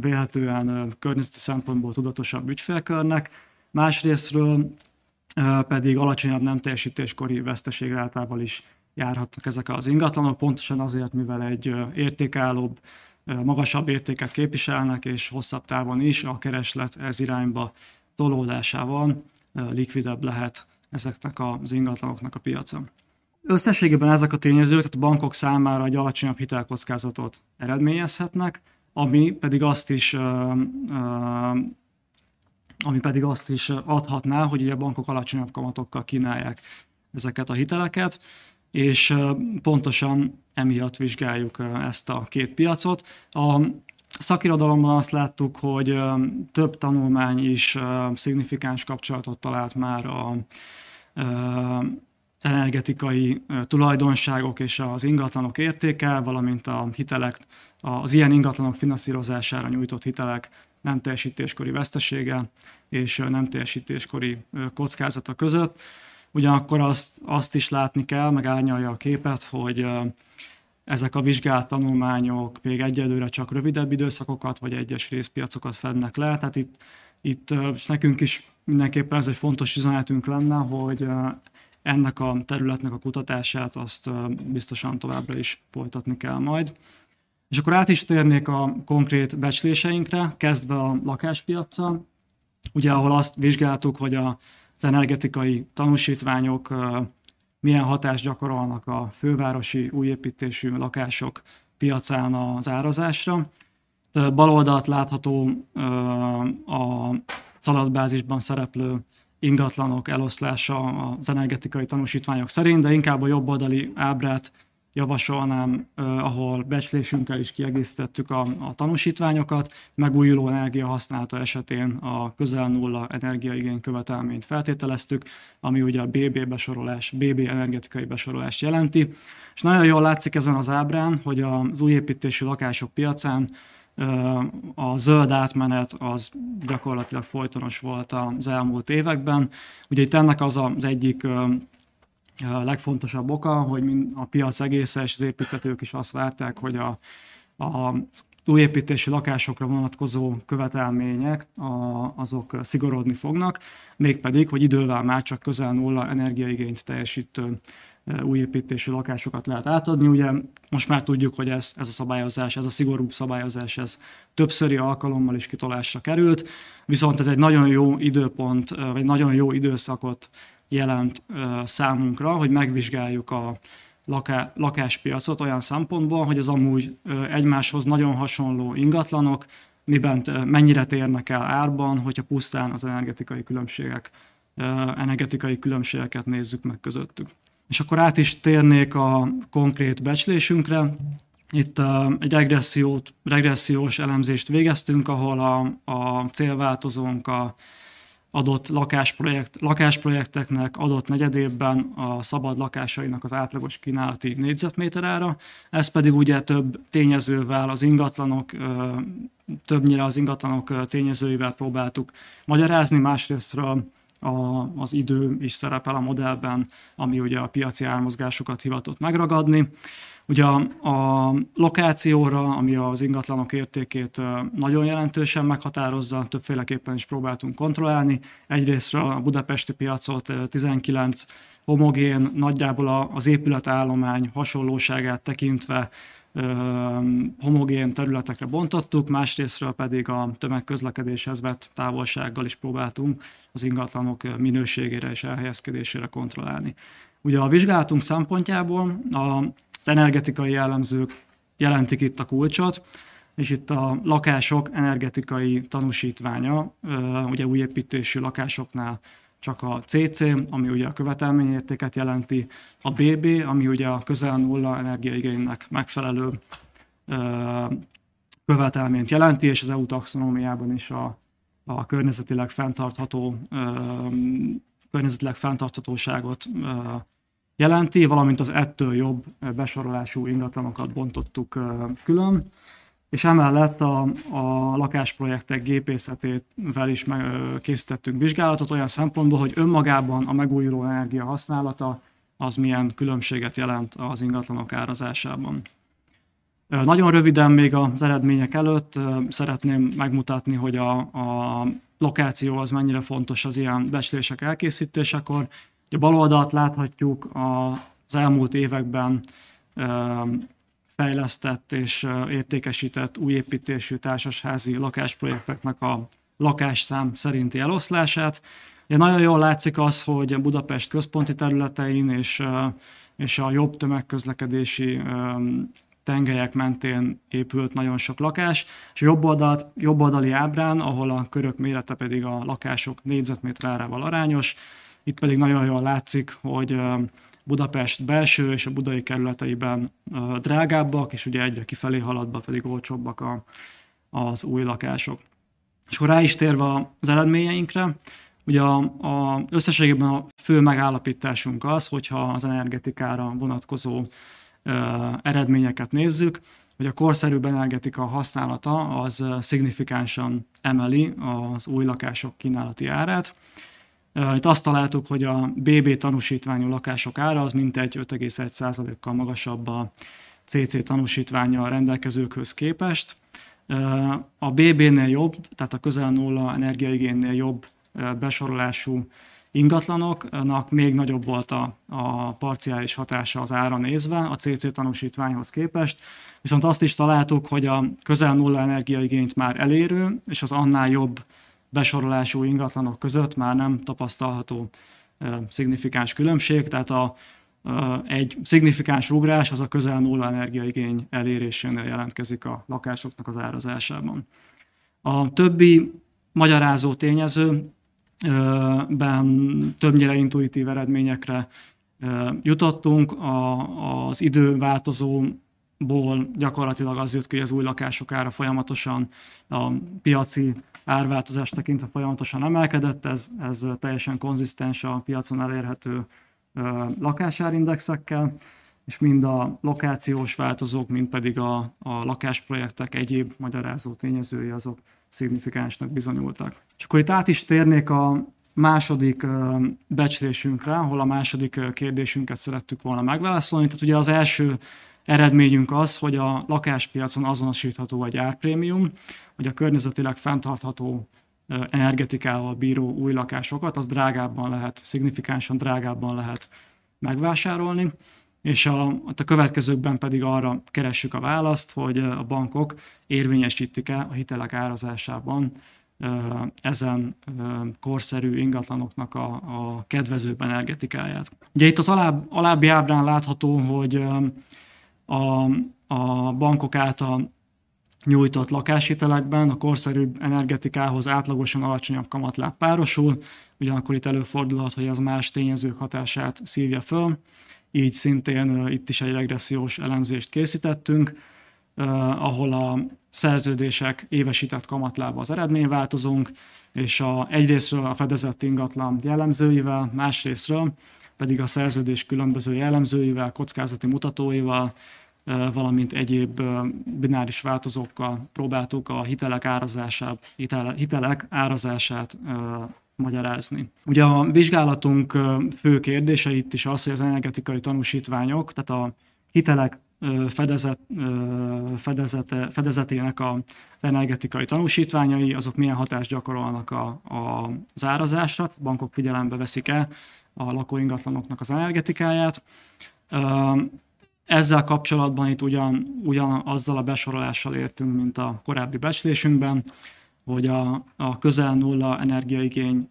Speaker 4: véletően környezeti szempontból tudatosabb ügyfélkörnek. Másrésztről pedig alacsonyabb nem teljesítéskori veszteségrátával is járhatnak ezek az ingatlanok, pontosan azért, mivel egy értékállóbb, magasabb értéket képviselnek, és hosszabb távon is a kereslet ez irányba tolódásával likvidebb lehet ezeknek az ingatlanoknak a piaca. Összességében ezek a tényezők, tehát a bankok számára egy alacsonyabb hitelkockázatot eredményezhetnek, ami pedig azt is ami pedig azt is adhatná, hogy ugye a bankok alacsonyabb kamatokkal kínálják ezeket a hiteleket, és pontosan emiatt vizsgáljuk ezt a két piacot. A szakirodalomban azt láttuk, hogy több tanulmány is szignifikáns kapcsolatot talált már a energetikai tulajdonságok és az ingatlanok értéke, valamint a hitelek, az ilyen ingatlanok finanszírozására nyújtott hitelek nem teljesítéskori vesztesége és nem teljesítéskori kockázata között. Ugyanakkor azt, azt is látni kell, meg árnyalja a képet, hogy ezek a vizsgált tanulmányok még egyelőre csak rövidebb időszakokat, vagy egyes részpiacokat fednek le, tehát itt, itt és nekünk is mindenképpen ez egy fontos üzenetünk lenne, hogy ennek a területnek a kutatását azt biztosan továbbra is folytatni kell majd. És akkor át is térnék a konkrét becsléseinkre, kezdve a lakáspiacsal, ugye ahol azt vizsgáltuk, hogy az energetikai tanúsítványok milyen hatást gyakorolnak a fővárosi újépítésű lakások piacán az árazásra. Bal oldalt látható a szaladbázisban szereplő ingatlanok eloszlása az energetikai tanúsítványok szerint, de inkább a jobb oldali ábrát javasolnám, ahol becslésünkkel is kiegészítettük a, a tanúsítványokat, megújuló energia használata esetén a közel nulla energiaigény követelményt feltételeztük, ami ugye a BB besorolás, BB energetikai besorolást jelenti. És nagyon jól látszik ezen az ábrán, hogy az újépítésű lakások piacán a zöld átmenet az gyakorlatilag folytonos volt az elmúlt években. Ugye itt ennek az az egyik legfontosabb oka, hogy a piac egészen és az építetők is azt várták, hogy a, a újépítési lakásokra vonatkozó követelmények a, azok szigorodni fognak, mégpedig, hogy idővel már csak közel nulla energiaigényt teljesítő újépítési lakásokat lehet átadni. Ugye most már tudjuk, hogy ez, ez a szabályozás, ez a szigorúbb szabályozás, ez többszöri alkalommal is kitolásra került, viszont ez egy nagyon jó időpont, vagy nagyon jó időszakot jelent számunkra, hogy megvizsgáljuk a laká, lakáspiacot olyan szempontból, hogy az amúgy egymáshoz nagyon hasonló ingatlanok miben mennyire térnek el árban, hogyha pusztán az energetikai különbségek, energetikai különbségeket nézzük meg közöttük. És akkor át is térnék a konkrét becslésünkre. Itt egy regressziót, regressziós elemzést végeztünk, ahol a, a célváltozónk a adott lakásprojekt, lakásprojekteknek adott negyedében a szabad lakásainak az átlagos kínálati négyzetméterára. Ez pedig ugye több tényezővel, az ingatlanok, többnyire az ingatlanok tényezőivel próbáltuk magyarázni, másrésztről a, az idő is szerepel a modellben, ami ugye a piaci ármozgásokat hivatott megragadni. Ugye a, a lokációra, ami az ingatlanok értékét nagyon jelentősen meghatározza, többféleképpen is próbáltunk kontrollálni. Egyrészt a budapesti piacot 19 homogén, nagyjából az épületállomány hasonlóságát tekintve homogén területekre bontottuk, másrésztről pedig a tömegközlekedéshez vett távolsággal is próbáltunk az ingatlanok minőségére és elhelyezkedésére kontrollálni. Ugye a vizsgálatunk szempontjából a energetikai jellemzők jelentik itt a kulcsot, és itt a lakások energetikai tanúsítványa, ugye új építésű lakásoknál csak a CC, ami ugye a követelményértéket jelenti, a BB, ami ugye a közel nulla energiaigénynek megfelelő követelményt jelenti, és az EU taxonómiában is a, a környezetileg fenntartható környezetileg fenntarthatóságot jelenti, valamint az ettől jobb besorolású ingatlanokat bontottuk külön. És emellett a, a lakásprojektek gépészetével is meg, készítettünk vizsgálatot olyan szempontból, hogy önmagában a megújuló energia használata az milyen különbséget jelent az ingatlanok árazásában. Nagyon röviden még az eredmények előtt szeretném megmutatni, hogy a, a lokáció az mennyire fontos az ilyen becslések elkészítésekor. A bal oldalt láthatjuk az elmúlt években fejlesztett és értékesített újépítésű társasházi lakásprojekteknek a lakásszám szerinti eloszlását. Ugye nagyon jól látszik az, hogy a Budapest központi területein és, és a jobb tömegközlekedési tengelyek mentén épült nagyon sok lakás, és jobb, oldalt, jobb oldali ábrán, ahol a körök mérete pedig a lakások négyzetméter árával arányos, itt pedig nagyon jól látszik, hogy Budapest belső és a budai kerületeiben drágábbak, és ugye egyre kifelé haladva pedig olcsóbbak a, az új lakások. És akkor rá is térve az eredményeinkre, ugye a, a, összességében a fő megállapításunk az, hogyha az energetikára vonatkozó eredményeket nézzük, hogy a korszerűbb energetika használata az szignifikánsan emeli az új lakások kínálati árát. Itt azt találtuk, hogy a BB tanúsítványú lakások ára az mintegy 5,1%-kal magasabb a CC tanúsítványjal rendelkezőkhöz képest. A BB-nél jobb, tehát a közel nulla energiaigénynél jobb besorolású ingatlanoknak még nagyobb volt a, a parciális hatása az ára nézve a CC tanúsítványhoz képest, viszont azt is találtuk, hogy a közel nulla energiaigényt már elérő, és az annál jobb besorolású ingatlanok között már nem tapasztalható szignifikáns különbség, tehát a, egy szignifikáns ugrás az a közel nulla energiaigény elérésénél jelentkezik a lakásoknak az árazásában. A többi magyarázó tényező ben többnyire intuitív eredményekre jutottunk. A, az időváltozóból gyakorlatilag az jött ki, hogy az új lakások ára folyamatosan a piaci árváltozást tekintve folyamatosan emelkedett, ez, ez teljesen konzisztens a piacon elérhető lakásárindexekkel, és mind a lokációs változók, mind pedig a, a lakásprojektek egyéb magyarázó tényezői azok szignifikánsnak bizonyultak. És akkor itt át is térnék a második becslésünkre, ahol a második kérdésünket szerettük volna megválaszolni. Tehát ugye az első eredményünk az, hogy a lakáspiacon azonosítható egy árprémium, hogy a környezetileg fenntartható energetikával bíró új lakásokat, az drágábban lehet, szignifikánsan drágábban lehet megvásárolni és a, a következőkben pedig arra keressük a választ, hogy a bankok érvényesítik-e a hitelek árazásában ezen korszerű ingatlanoknak a, a kedvezőbb energetikáját. Ugye itt az alább, alábbi ábrán látható, hogy a, a bankok által nyújtott lakáshitelekben a korszerűbb energetikához átlagosan alacsonyabb kamatláb párosul, ugyanakkor itt előfordulhat, hogy ez más tényezők hatását szívja föl így szintén itt is egy regressziós elemzést készítettünk, ahol a szerződések évesített kamatlába az eredményváltozónk, és a, egyrésztről a fedezett ingatlan jellemzőivel, másrésztről pedig a szerződés különböző jellemzőivel, kockázati mutatóival, valamint egyéb bináris változókkal próbáltuk a hitelek árazását, hitelek árazását magyarázni. Ugye a vizsgálatunk fő kérdése itt is az, hogy az energetikai tanúsítványok, tehát a hitelek fedezet, fedezete, fedezetének az energetikai tanúsítványai, azok milyen hatást gyakorolnak a, a, az bankok figyelembe veszik-e a lakóingatlanoknak az energetikáját. Ezzel kapcsolatban itt ugyan, ugyan azzal a besorolással értünk, mint a korábbi becslésünkben, hogy a, a közel nulla energiaigény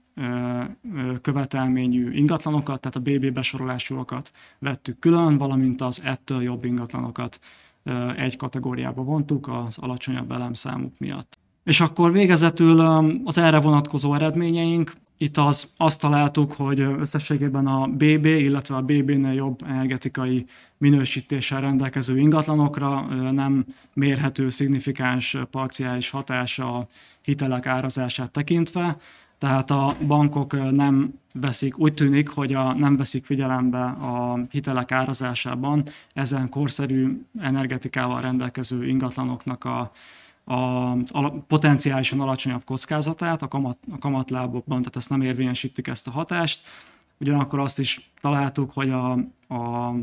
Speaker 4: követelményű ingatlanokat, tehát a BB besorolásúakat vettük külön, valamint az ettől jobb ingatlanokat egy kategóriába vontuk az alacsonyabb elemszámuk miatt. És akkor végezetül az erre vonatkozó eredményeink, itt az, azt találtuk, hogy összességében a BB, illetve a BB-nél jobb energetikai minősítéssel rendelkező ingatlanokra nem mérhető szignifikáns parciális hatása a hitelek árazását tekintve. Tehát a bankok nem veszik, úgy tűnik, hogy a, nem veszik figyelembe a hitelek árazásában ezen korszerű energetikával rendelkező ingatlanoknak a, a, a potenciálisan alacsonyabb kockázatát a, kamat, a kamatlábokban, tehát ezt nem érvényesítik ezt a hatást. Ugyanakkor azt is találtuk, hogy a, a,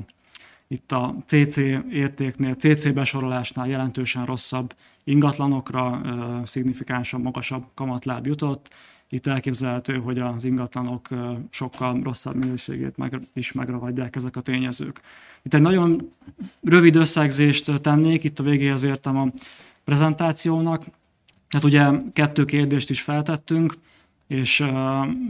Speaker 4: itt a CC értéknél, CC besorolásnál jelentősen rosszabb ingatlanokra uh, szignifikánsan magasabb kamatláb jutott. Itt elképzelhető, hogy az ingatlanok uh, sokkal rosszabb minőségét meg, is megragadják ezek a tényezők. Itt egy nagyon rövid összegzést tennék, itt a végéhez értem a prezentációnak. Hát ugye kettő kérdést is feltettünk, és,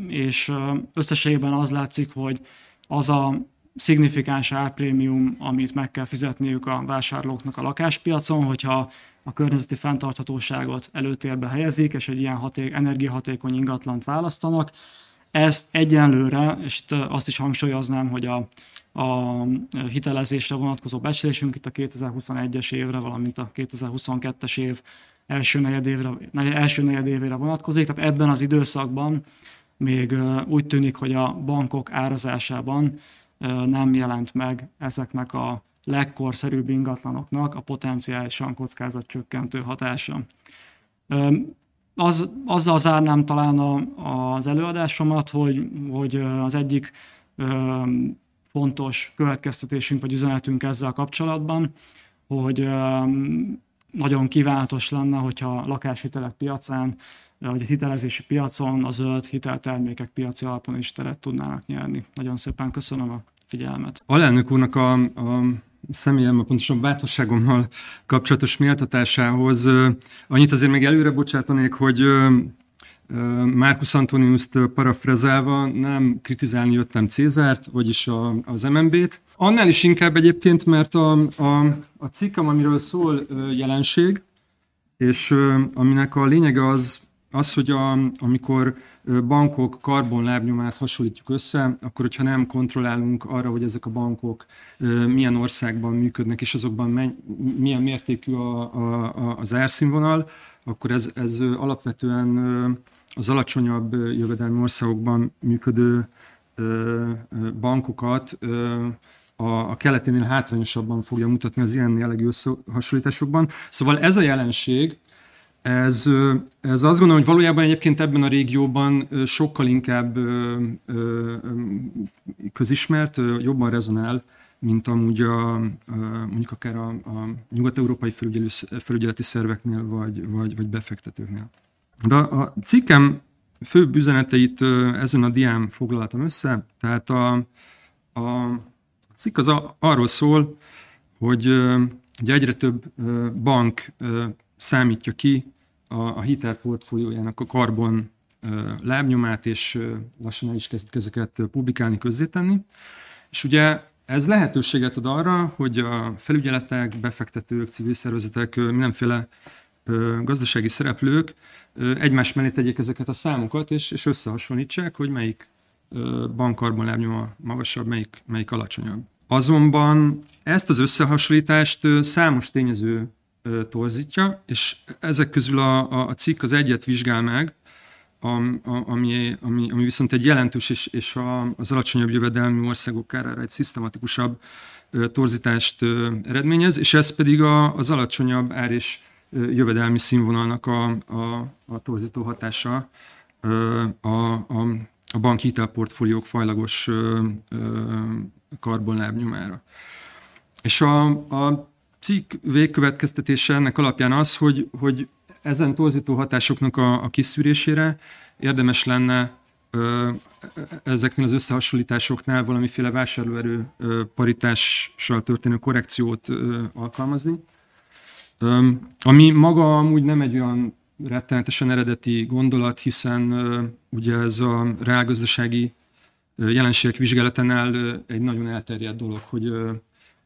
Speaker 4: és összességében az látszik, hogy az a szignifikáns árprémium, amit meg kell fizetniük a vásárlóknak a lakáspiacon, hogyha a környezeti fenntarthatóságot előtérbe helyezik, és egy ilyen haték, energiahatékony ingatlant választanak. Ez egyenlőre, és azt is hangsúlyoznám, hogy a, a hitelezésre vonatkozó becslésünk itt a 2021-es évre, valamint a 2022-es év első negyedévre, első negyedévére vonatkozik. Tehát ebben az időszakban még úgy tűnik, hogy a bankok árazásában nem jelent meg ezeknek a legkorszerűbb ingatlanoknak a potenciálisan kockázatcsökkentő hatása. Az, azzal zárnám talán a, az előadásomat, hogy, hogy az egyik fontos következtetésünk vagy üzenetünk ezzel kapcsolatban, hogy nagyon kívánatos lenne, hogyha a lakáshitelek piacán, vagy a hitelezési piacon a zöld hiteltermékek piaci alapon is teret tudnának nyerni. Nagyon szépen köszönöm a figyelmet.
Speaker 5: Alelnök úrnak a, a személyem, pontosan bátorságommal kapcsolatos méltatásához annyit azért még előre bocsátanék, hogy Marcus Antonius-t parafrazálva nem kritizálni jöttem Cézárt, vagyis a, az MNB-t. Annál is inkább egyébként, mert a, a, a cikkem, amiről szól jelenség, és aminek a lényege az, az, hogy a, amikor bankok karbonlábnyomát hasonlítjuk össze, akkor hogyha nem kontrollálunk arra, hogy ezek a bankok milyen országban működnek, és azokban milyen mértékű a, a, az árszínvonal, akkor ez, ez alapvetően az alacsonyabb jövedelmi országokban működő bankokat a, a keleténél hátrányosabban fogja mutatni az ilyen jellegű összehasonlításokban. Szóval ez a jelenség, ez, ez azt gondolom, hogy valójában egyébként ebben a régióban sokkal inkább közismert, jobban rezonál, mint amúgy a, mondjuk akár a, a nyugat-európai felügyeleti szerveknél, vagy, vagy, vagy befektetőknél. De a cikkem főbb üzeneteit ezen a dián foglaltam össze, tehát a, a cikk az a, arról szól, hogy ugye egyre több bank számítja ki a, a hitelportfóliójának a karbon lábnyomát, és lassan el is kezdik ezeket publikálni, közzétenni. És ugye ez lehetőséget ad arra, hogy a felügyeletek, befektetők, civil szervezetek, mindenféle gazdasági szereplők egymás mellé tegyék ezeket a számokat, és, és összehasonlítsák, hogy melyik bankkarbon lábnyoma magasabb, melyik, melyik alacsonyabb. Azonban ezt az összehasonlítást számos tényező torzítja, és ezek közül a, a, a cikk az egyet vizsgál meg, a, a, ami, ami, ami viszont egy jelentős és, és a, az alacsonyabb jövedelmi országok kárára egy szisztematikusabb torzítást eredményez, és ez pedig a, az alacsonyabb ár és jövedelmi színvonalnak a, a, a torzító hatása a, a, a banki hitelportfóliók fajlagos karbonlábnyomára. És a, a cikk végkövetkeztetése ennek alapján az, hogy, hogy ezen torzító hatásoknak a, a kiszűrésére érdemes lenne ö, ezeknél az összehasonlításoknál valamiféle vásárlóerő ö, paritással történő korrekciót ö, alkalmazni. Ami maga amúgy nem egy olyan rettenetesen eredeti gondolat, hiszen ugye ez a reálgazdasági jelenségek vizsgálatánál egy nagyon elterjedt dolog, hogy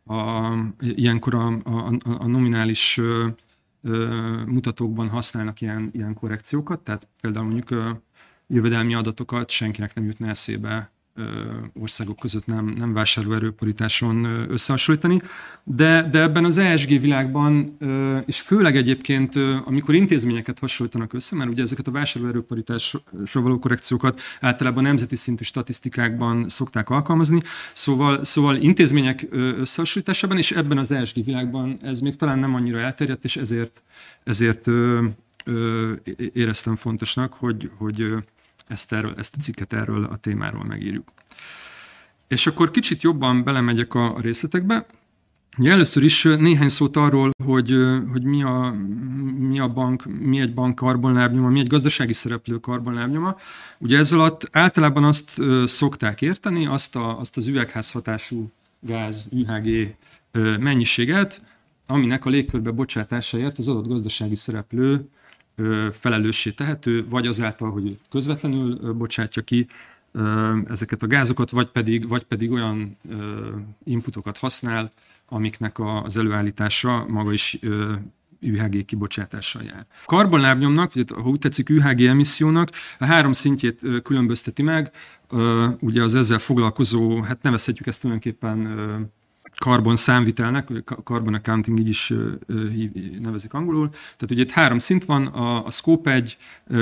Speaker 5: a, ilyenkor a, a, a nominális mutatókban használnak ilyen, ilyen korrekciókat, tehát például mondjuk jövedelmi adatokat senkinek nem jutna eszébe országok között nem, nem vásárlóerőparításon összehasonlítani, de, de ebben az ESG világban, és főleg egyébként, amikor intézményeket hasonlítanak össze, mert ugye ezeket a vásárlóerőparitásra való korrekciókat általában nemzeti szintű statisztikákban szokták alkalmazni, szóval, szóval intézmények összehasonlításában, és ebben az ESG világban ez még talán nem annyira elterjedt, és ezért, ezért éreztem fontosnak, hogy, hogy ezt, erről, ezt a cikket erről a témáról megírjuk. És akkor kicsit jobban belemegyek a részletekbe. Először is néhány szót arról, hogy, hogy mi, a, mi a bank, mi egy bank karbonlábnyoma, mi egy gazdasági szereplő karbonlábnyoma. Ugye ez alatt általában azt szokták érteni, azt, a, azt az üvegházhatású gáz, UHG mennyiséget, aminek a légkörbe bocsátásáért az adott gazdasági szereplő felelőssé tehető, vagy azáltal, hogy közvetlenül bocsátja ki ezeket a gázokat, vagy pedig, vagy pedig olyan inputokat használ, amiknek az előállítása maga is UHG kibocsátással jár. Karbonlábnyomnak, vagy ha úgy tetszik UHG emissziónak, a három szintjét különbözteti meg, ugye az ezzel foglalkozó, hát nevezhetjük ezt tulajdonképpen karbon számvitelnek, carbon accounting így is nevezik angolul. Tehát ugye itt három szint van, a, a scope 1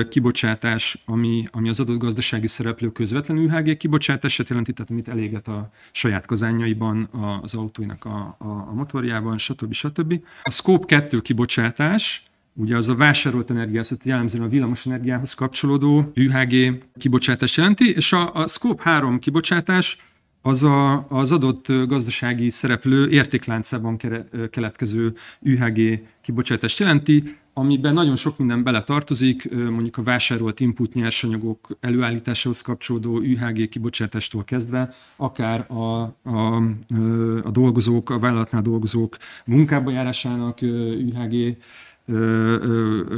Speaker 5: kibocsátás, ami, ami az adott gazdasági szereplő közvetlen UHG kibocsátását jelenti, tehát amit eléget a saját kazányaiban, az autóinak a, a, a motorjában, stb. stb. A scope 2 kibocsátás, Ugye az a vásárolt energiához, tehát jellemzően a villamos energiához kapcsolódó UHG kibocsátás jelenti, és a, a Scope 3 kibocsátás az a, az adott gazdasági szereplő értékláncában keletkező UHG kibocsátást jelenti, amiben nagyon sok minden bele tartozik, mondjuk a vásárolt input nyersanyagok előállításához kapcsolódó UHG kibocsátástól kezdve, akár a, a, a dolgozók, a vállalatnál dolgozók munkába járásának UHG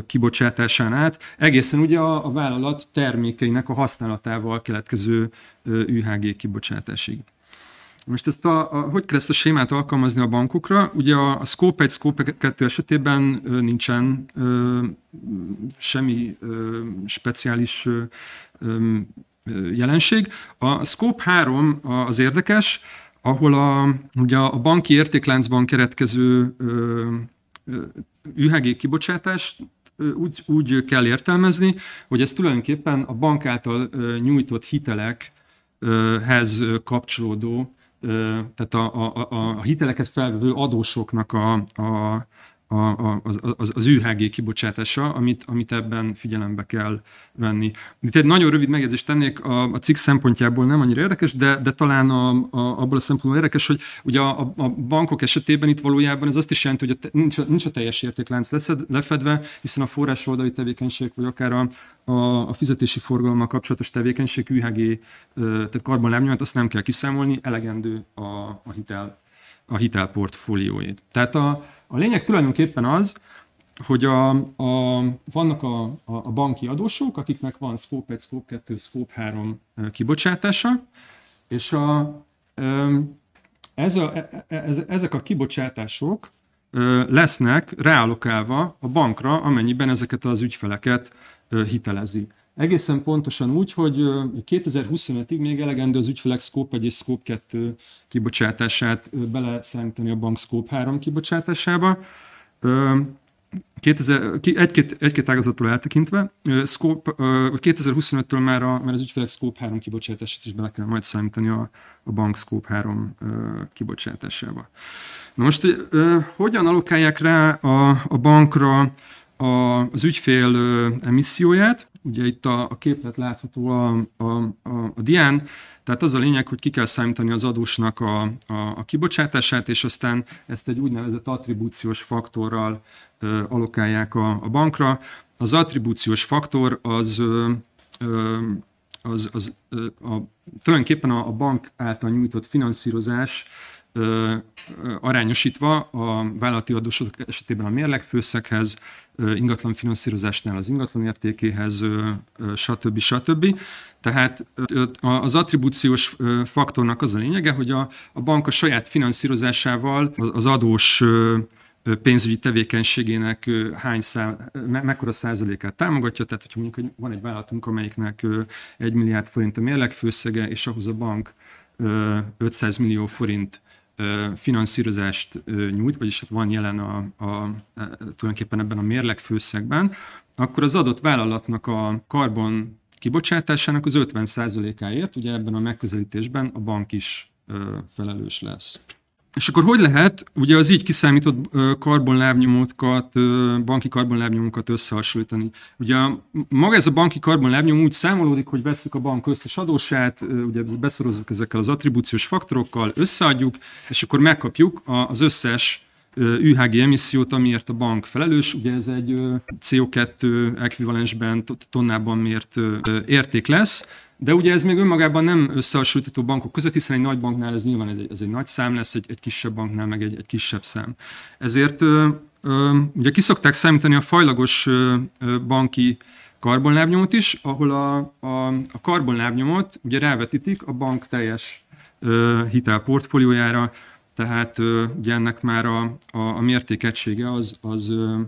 Speaker 5: kibocsátásán át, egészen ugye a, vállalat termékeinek a használatával keletkező UHG kibocsátásig. Most ezt a, a, hogy kell ezt a sémát alkalmazni a bankokra? Ugye a, a Scope 1, Scope 2 esetében ö, nincsen ö, semmi ö, speciális ö, ö, jelenség. A Scope 3 az érdekes, ahol a, ugye a banki értékláncban keretkező ö, UHG kibocsátást úgy, úgy kell értelmezni, hogy ez tulajdonképpen a bank által nyújtott hitelekhez kapcsolódó, tehát a, a, a hiteleket felvevő adósoknak a, a, a, a, az, az UHG kibocsátása, amit, amit ebben figyelembe kell venni. Itt egy nagyon rövid megjegyzést tennék, a, a cikk szempontjából nem annyira érdekes, de, de talán a, a, abból a szempontból érdekes, hogy ugye a, a bankok esetében itt valójában ez azt is jelenti, hogy a nincs, nincs a teljes értéklánc lefedve, hiszen a forrás oldali tevékenység, vagy akár a, a, a fizetési forgalommal kapcsolatos tevékenység, UHG, tehát karbonlábnyomat, azt nem kell kiszámolni, elegendő a, a hitel a hitelportfólióét. Tehát a, a lényeg tulajdonképpen az, hogy a, a, vannak a, a, a banki adósok, akiknek van Scope 1, Scope 2, Scope 3 kibocsátása, és a, ez a, e, e, ez, ezek a kibocsátások lesznek reálokálva a bankra, amennyiben ezeket az ügyfeleket hitelezi. Egészen pontosan úgy, hogy 2025-ig még elegendő az ügyfelek Scope 1 és Scope 2 kibocsátását beleszámítani a bank Scope 3 kibocsátásába. egy-két, egy-két ágazattól eltekintve, Scope, 2025-től már, a, már az ügyfelek Scope 3 kibocsátását is bele kell majd számítani a, a bank Scope 3 kibocsátásába. Na most hogyan alokálják rá a, a bankra a, az ügyfél emisszióját? Ugye itt a, a képlet látható a, a, a, a dián, tehát az a lényeg, hogy ki kell számítani az adósnak a, a, a kibocsátását, és aztán ezt egy úgynevezett attribúciós faktorral ö, alokálják a, a bankra. Az attribúciós faktor az, ö, az, az ö, a, tulajdonképpen a, a bank által nyújtott finanszírozás arányosítva a vállalati adósok esetében a mérlegfőszekhez, ingatlan finanszírozásnál az ingatlan értékéhez, stb. stb. Tehát az attribúciós faktornak az a lényege, hogy a, a bank a saját finanszírozásával az adós pénzügyi tevékenységének hány szá, me, mekkora százalékát támogatja, tehát hogyha mondjuk van egy vállalatunk, amelyiknek 1 milliárd forint a mérlegfőszege, és ahhoz a bank 500 millió forint finanszírozást nyújt, vagyis hát van jelen a, a, tulajdonképpen ebben a mérlegfőszegben, akkor az adott vállalatnak a karbon kibocsátásának az 50%-áért, ugye ebben a megközelítésben a bank is felelős lesz. És akkor hogy lehet ugye az így kiszámított karbonlábnyomókat, banki karbonlábnyomókat összehasonlítani? Ugye maga ez a banki karbonlábnyom úgy számolódik, hogy veszük a bank összes adósát, ugye beszorozzuk ezekkel az attribúciós faktorokkal, összeadjuk, és akkor megkapjuk az összes UHG emissziót, amiért a bank felelős. Ugye ez egy CO2 ekvivalensben, tonnában mért érték lesz, de ugye ez még önmagában nem összehasonlítható bankok között, hiszen egy nagy banknál ez nyilván egy, ez egy nagy szám lesz, egy, egy kisebb banknál meg egy, egy kisebb szám. Ezért ugye kiszokták számítani a fajlagos banki karbonlábnyomot is, ahol a, a, a karbonlábnyomot ugye rávetítik a bank teljes hitelportfóliójára, tehát ugye ennek már a, a, a mértékegysége az, az ö,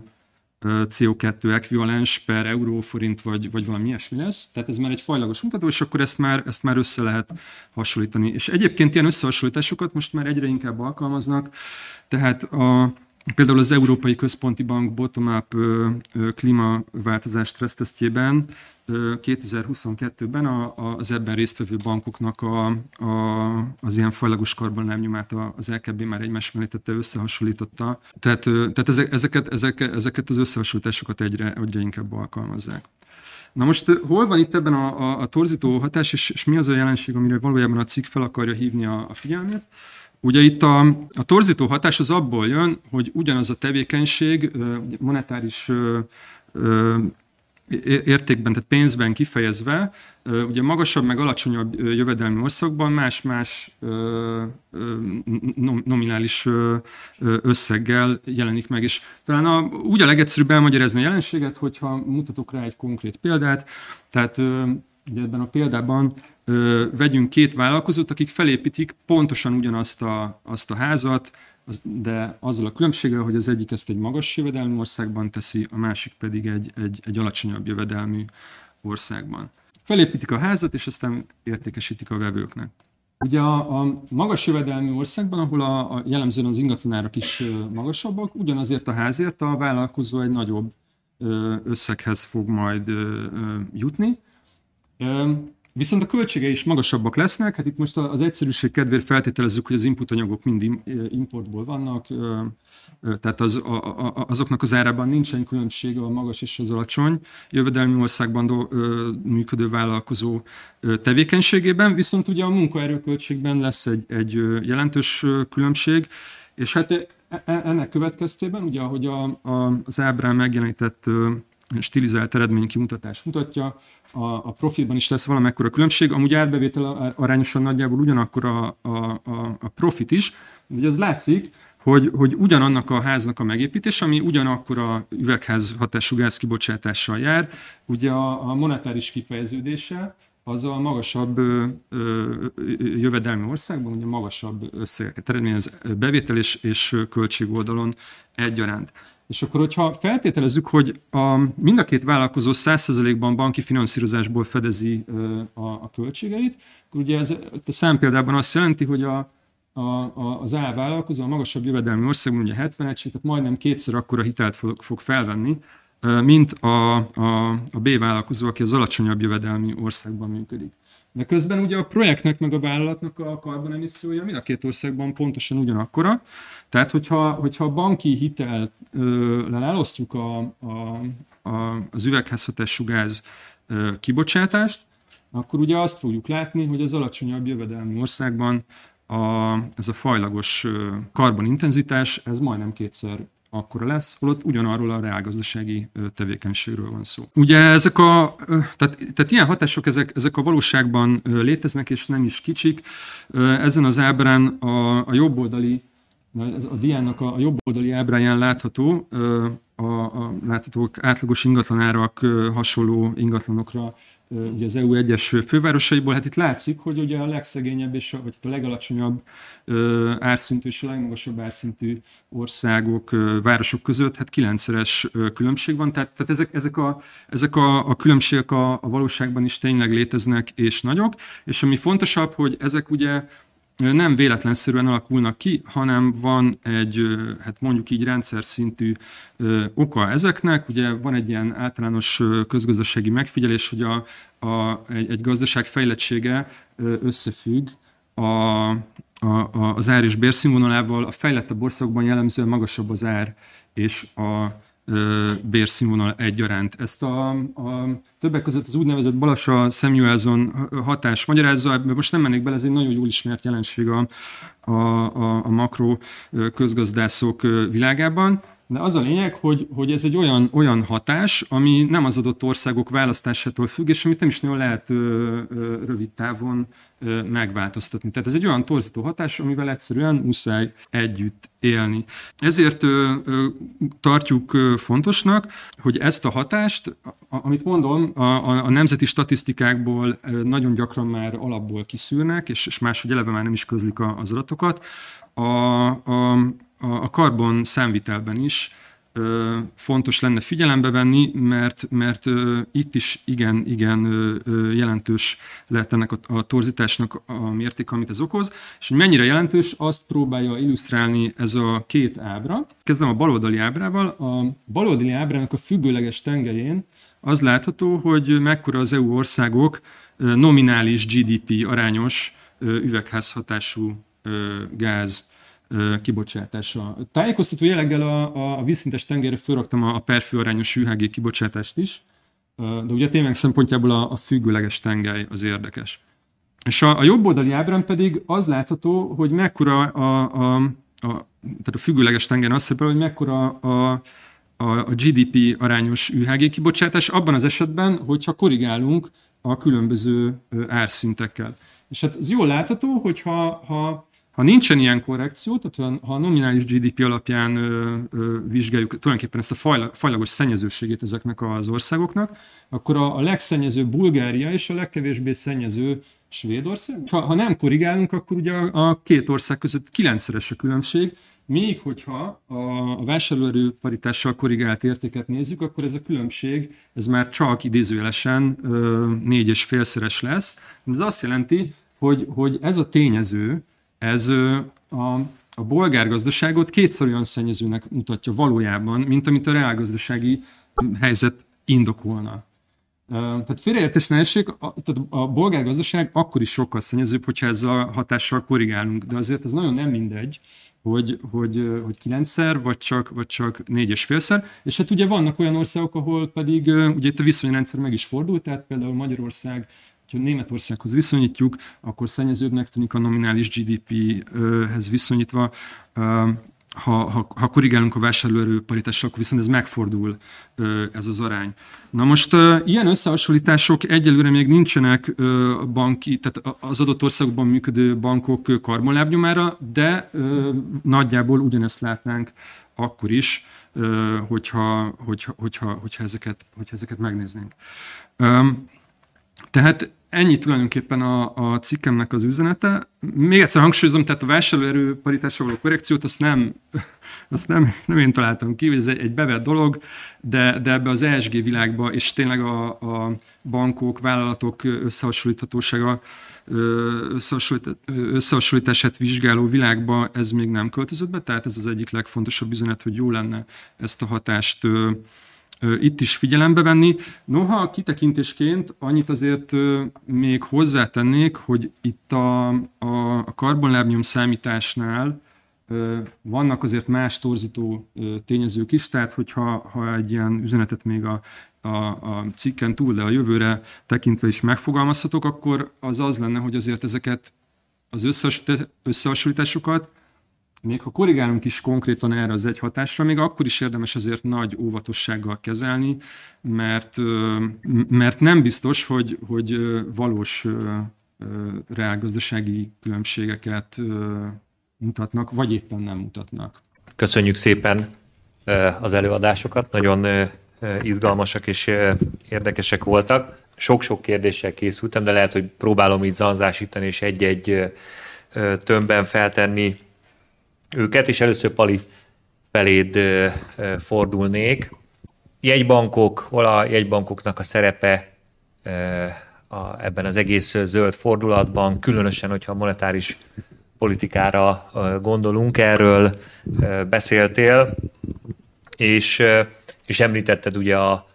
Speaker 5: CO2 ekvivalens per euróforint, vagy, vagy valami ilyesmi lesz. Tehát ez már egy fajlagos mutató, és akkor ezt már, ezt már össze lehet hasonlítani. És egyébként ilyen összehasonlításokat most már egyre inkább alkalmaznak, tehát a, Például az Európai Központi Bank bottom-up klímaváltozás stressztesztjében 2022-ben a, a, az ebben résztvevő bankoknak a, a, az ilyen fajlagos karbonlábnyomát az LKB már egymás mellé tette, összehasonlította. Tehát, tehát ezek, ezeket, ezek, ezeket az összehasonlításokat egyre, egyre inkább alkalmazzák. Na most hol van itt ebben a, a, a torzító hatás, és, és mi az a jelenség, amire valójában a cikk fel akarja hívni a, a figyelmét? Ugye itt a, a torzító hatás az abból jön, hogy ugyanaz a tevékenység monetáris értékben, tehát pénzben kifejezve, ugye magasabb meg alacsonyabb jövedelmi országban más-más nominális összeggel jelenik meg. És talán a, úgy a legegyszerűbb elmagyarázni a jelenséget, hogyha mutatok rá egy konkrét példát, tehát ugye ebben a példában ö, vegyünk két vállalkozót, akik felépítik pontosan ugyanazt a, azt a házat, az, de azzal a különbséggel, hogy az egyik ezt egy magas jövedelmű országban teszi, a másik pedig egy, egy, egy alacsonyabb jövedelmű országban. Felépítik a házat, és aztán értékesítik a vevőknek. Ugye a, a magas jövedelmű országban, ahol a, a jellemzően az ingatlanárak is magasabbak, ugyanazért a házért a vállalkozó egy nagyobb összeghez fog majd jutni, Viszont a költségei is magasabbak lesznek, hát itt most az egyszerűség kedvéért feltételezzük, hogy az input anyagok mind importból vannak, tehát az, azoknak az árában nincsen különbség a magas és az alacsony jövedelmi országban működő vállalkozó tevékenységében, viszont ugye a munkaerőköltségben lesz egy, egy jelentős különbség, és hát e, e, ennek következtében, ugye ahogy a, a, az ábrán megjelenített stilizált eredménykimutatás mutatja, a, a profitban is lesz valamekkora különbség, amúgy árbevétel arányosan nagyjából ugyanakkor a, a, a, a profit is. Ugye az látszik, hogy, hogy ugyanannak a háznak a megépítés, ami ugyanakkor a üvegház hatású gázkibocsátással jár, ugye a, a monetáris kifejeződése, az a magasabb ö, ö, jövedelmi országban, ugye magasabb összegeket eredményez bevétel és, és költség oldalon egyaránt. És akkor, hogyha feltételezzük, hogy a, mind a két vállalkozó 100%-ban banki finanszírozásból fedezi a, a költségeit, akkor ugye ez a szám példában azt jelenti, hogy a, a, a, az A vállalkozó a magasabb jövedelmi országban ugye 70 egység, tehát majdnem kétszer akkora hitelt fog, fog felvenni, mint a, a, a B vállalkozó, aki az alacsonyabb jövedelmi országban működik. De közben ugye a projektnek meg a vállalatnak a karbonemissziója mind a két országban pontosan ugyanakkora. Tehát, hogyha, hogyha a banki hitelt elosztjuk a, a, a, az üvegházhatású gáz ö, kibocsátást, akkor ugye azt fogjuk látni, hogy az alacsonyabb jövedelmi országban a, ez a fajlagos karbonintenzitás, ez majdnem kétszer akkora lesz, holott ugyanarról a reálgazdasági tevékenységről van szó. Ugye ezek a, tehát, tehát ilyen hatások ezek, ezek a valóságban léteznek, és nem is kicsik. Ezen az ábrán a, a jobboldali, a diának a, a jobboldali ábráján látható, a, a, láthatók átlagos ingatlanárak hasonló ingatlanokra ugye az EU egyes fővárosaiból, hát itt látszik, hogy ugye a legszegényebb és a, vagy a legalacsonyabb árszintű és a legmagasabb árszintű országok, városok között hát kilencszeres különbség van, tehát, tehát ezek, ezek, a, ezek a, a különbségek a, a valóságban is tényleg léteznek és nagyok, és ami fontosabb, hogy ezek ugye nem véletlenszerűen alakulnak ki, hanem van egy, hát mondjuk így rendszer szintű oka ezeknek. Ugye van egy ilyen általános közgazdasági megfigyelés, hogy a, a, egy, gazdaság fejlettsége összefügg a, a, az ár és bérszínvonalával. A fejlettebb országokban jellemzően magasabb az ár és a bérszínvonal egyaránt. Ezt a, a többek között az úgynevezett Balassa Samuelson hatás magyarázza, mert most nem mennék bele, ez egy nagyon jól ismert jelenség a, a, a, a makro közgazdászok világában. De az a lényeg, hogy, hogy ez egy olyan, olyan hatás, ami nem az adott országok választásától függ, és amit nem is nagyon lehet ö, ö, rövid távon ö, megváltoztatni. Tehát ez egy olyan torzító hatás, amivel egyszerűen muszáj együtt élni. Ezért ö, ö, tartjuk ö, fontosnak, hogy ezt a hatást, a, amit mondom, a, a, a nemzeti statisztikákból ö, nagyon gyakran már alapból kiszűrnek, és, és máshogy eleve már nem is közlik a, az adatokat, a, a a karbon számvitelben is ö, fontos lenne figyelembe venni, mert, mert ö, itt is igen, igen ö, jelentős lehet ennek a, a torzításnak a mérték, amit ez okoz, és hogy mennyire jelentős, azt próbálja illusztrálni ez a két ábra. Kezdem a baloldali ábrával. A baloldali ábrának a függőleges tengelyén az látható, hogy mekkora az EU országok nominális GDP arányos üvegházhatású gáz kibocsátása. Tájékoztató jelleggel a, a, a vízszintes tengerre felraktam a, a perfőarányos UHG kibocsátást is, de ugye tényleg szempontjából a, a függőleges tengely az érdekes. És a, a jobb oldali ábrán pedig az látható, hogy mekkora a, a, a, tehát a függőleges tengeren azt szerepel, hogy mekkora a, a, a GDP arányos UHG kibocsátás abban az esetben, hogyha korrigálunk a különböző árszintekkel. És hát ez jól látható, hogy ha, ha ha nincsen ilyen korrekció, tehát ha a nominális GDP alapján ö, ö, vizsgáljuk tulajdonképpen ezt a fajla, fajlagos szennyezőségét ezeknek az országoknak, akkor a, a legszennyező Bulgária és a legkevésbé szennyező Svédország. Ha, ha nem korrigálunk, akkor ugye a, a két ország között kilencszeres a különbség, még hogyha a, a vásárlóerő paritással korrigált értéket nézzük, akkor ez a különbség, ez már csak idézőjelesen négy és félszeres lesz. Ez azt jelenti, hogy, hogy ez a tényező, ez a, a bolgár gazdaságot kétszer olyan szennyezőnek mutatja valójában, mint amit a reálgazdasági helyzet indokolna. Tehát félreértés ne essék, a, tehát a bolgár gazdaság akkor is sokkal szennyezőbb, hogyha ezzel a hatással korrigálunk, de azért ez nagyon nem mindegy, hogy, hogy, hogy kilencszer, vagy csak, vagy csak négy és félszer. És hát ugye vannak olyan országok, ahol pedig ugye itt a viszonyrendszer meg is fordult, tehát például Magyarország ha Németországhoz viszonyítjuk, akkor szennyezőbbnek tűnik a nominális GDP-hez viszonyítva. Ha, ha, ha korrigálunk a vásárlóerő paritással, akkor viszont ez megfordul ez az arány. Na most ilyen összehasonlítások egyelőre még nincsenek banki, tehát az adott országokban működő bankok karbonlábnyomára, de nagyjából ugyanezt látnánk akkor is, hogyha, hogyha, hogyha, hogyha, ezeket, hogyha ezeket megnéznénk. Tehát ennyi tulajdonképpen a, a cikkemnek az üzenete. Még egyszer hangsúlyozom, tehát a vásárlóerő paritásra való korrekciót azt nem, azt nem, nem én találtam ki, ez egy, bevett dolog, de, de ebbe az ESG világba, és tényleg a, a bankok, vállalatok összehasonlíthatósága összehasonlítását vizsgáló világba ez még nem költözött be, tehát ez az egyik legfontosabb üzenet, hogy jó lenne ezt a hatást itt is figyelembe venni. Noha kitekintésként annyit azért még hozzátennék, hogy itt a, a, a karbonlábnyom számításnál vannak azért más torzító tényezők is, tehát hogyha ha egy ilyen üzenetet még a, a, a cikken túl, de a jövőre tekintve is megfogalmazhatok, akkor az az lenne, hogy azért ezeket az összehasonlításokat még ha korrigálunk is konkrétan erre az egy hatásra, még akkor is érdemes azért nagy óvatossággal kezelni, mert, mert nem biztos, hogy, hogy valós reálgazdasági különbségeket mutatnak, vagy éppen nem mutatnak.
Speaker 2: Köszönjük szépen az előadásokat, nagyon izgalmasak és érdekesek voltak. sok-sok kérdéssel készültem, de lehet, hogy próbálom így zanzásítani és egy-egy tömbben feltenni őket, és először Pali feléd fordulnék. Jegybankok, hol a jegybankoknak a szerepe ebben az egész zöld fordulatban, különösen, hogyha a monetáris politikára gondolunk, erről beszéltél, és, és említetted ugye a,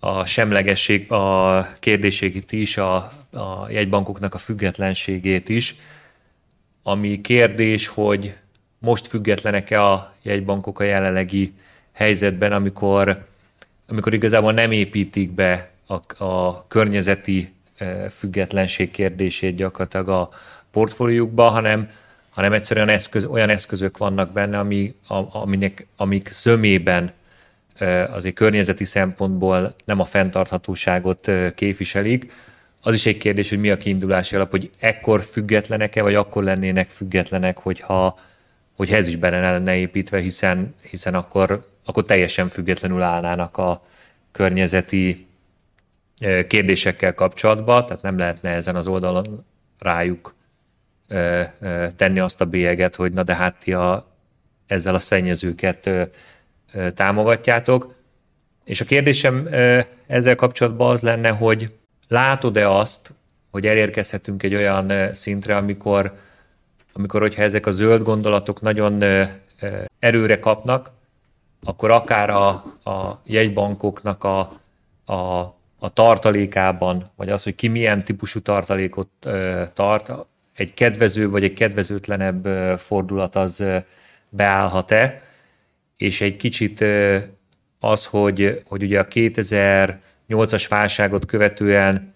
Speaker 2: a semlegesség, a kérdését is, a, a jegybankoknak a függetlenségét is, ami kérdés, hogy most függetlenek-e a jegybankok a jelenlegi helyzetben, amikor, amikor igazából nem építik be a, a környezeti függetlenség kérdését gyakorlatilag a portfóliójukba, hanem, hanem egyszerűen eszköz, olyan eszközök vannak benne, ami, aminek, amik zömében azért környezeti szempontból nem a fenntarthatóságot képviselik. Az is egy kérdés, hogy mi a kiindulási alap, hogy ekkor függetlenek-e, vagy akkor lennének függetlenek, hogyha, hogy ez is benne lenne építve, hiszen, hiszen akkor, akkor teljesen függetlenül állnának a környezeti kérdésekkel kapcsolatban, tehát nem lehetne ezen az oldalon rájuk tenni azt a bélyeget, hogy na de hát ti a, ezzel a szennyezőket támogatjátok. És a kérdésem ezzel kapcsolatban az lenne, hogy látod-e azt, hogy elérkezhetünk egy olyan szintre, amikor, amikor hogyha ezek a zöld gondolatok nagyon erőre kapnak, akkor akár a, a jegybankoknak a, a a tartalékában, vagy az, hogy ki milyen típusú tartalékot tart, egy kedvező vagy egy kedvezőtlenebb fordulat az beállhat-e, és egy kicsit az, hogy, hogy ugye a 2008-as válságot követően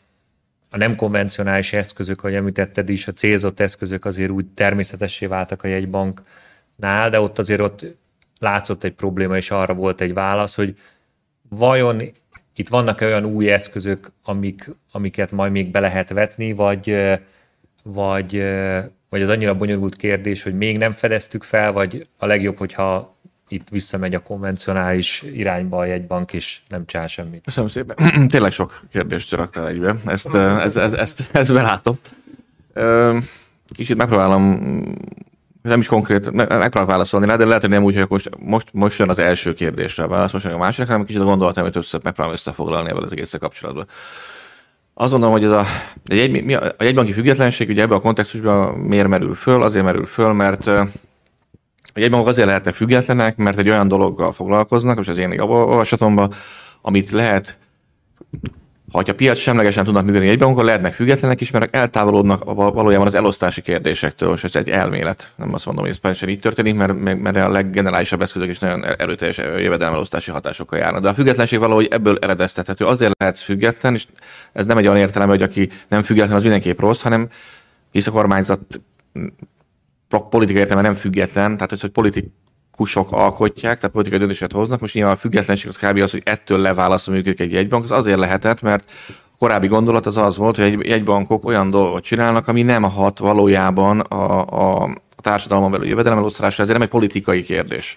Speaker 2: a nem konvencionális eszközök, ahogy említetted is, a célzott eszközök azért úgy természetessé váltak a jegybanknál, de ott azért ott látszott egy probléma, és arra volt egy válasz, hogy vajon itt vannak -e olyan új eszközök, amik, amiket majd még be lehet vetni, vagy, vagy, vagy az annyira bonyolult kérdés, hogy még nem fedeztük fel, vagy a legjobb, hogyha itt visszamegy a konvencionális irányba a jegybank, és nem csinál semmit.
Speaker 3: Köszönöm szépen. Tényleg sok kérdést raktál egybe. Ezt, ezt, ezt, ezt, ezt belátom. Kicsit megpróbálom nem is konkrét, megpróbálok válaszolni rá, de lehet, hogy nem úgy, hogy most, most, most jön az első kérdésre válasz, most jön a másik, hanem kicsit a gondolat, amit össze, megpróbálom összefoglalni ebben az egész kapcsolatban. Azt gondolom, hogy ez a, jegy, mi a jegybanki függetlenség ugye ebben a kontextusban miért merül föl? Azért merül föl, mert a jegybankok azért lehetnek függetlenek, mert egy olyan dologgal foglalkoznak, és az én olvasatomban, amit lehet ha a piac semlegesen tudnak működni egyben, akkor lehetnek függetlenek is, mert eltávolodnak valójában az elosztási kérdésektől, és ez egy elmélet. Nem azt mondom, hogy ez pontosan így történik, mert, mert a leggenerálisabb eszközök is nagyon erőteljes jövedelemelosztási hatásokkal járnak. De a függetlenség valahogy ebből eredeztethető. Azért lehet független, és ez nem egy olyan értelem, hogy aki nem független, az mindenképp rossz, hanem hisz a kormányzat politikai értelme nem független, tehát hogy politik, kusok alkotják, tehát politikai döntéseket hoznak. Most nyilván a függetlenség az kb. az, hogy ettől leválasztom őket egy jegybank, az azért lehetett, mert korábbi gondolat az az volt, hogy egy jegybankok olyan dolgot csinálnak, ami nem hat valójában a, a, a társadalomban belül jövedelemelosztásra, ezért nem egy politikai kérdés.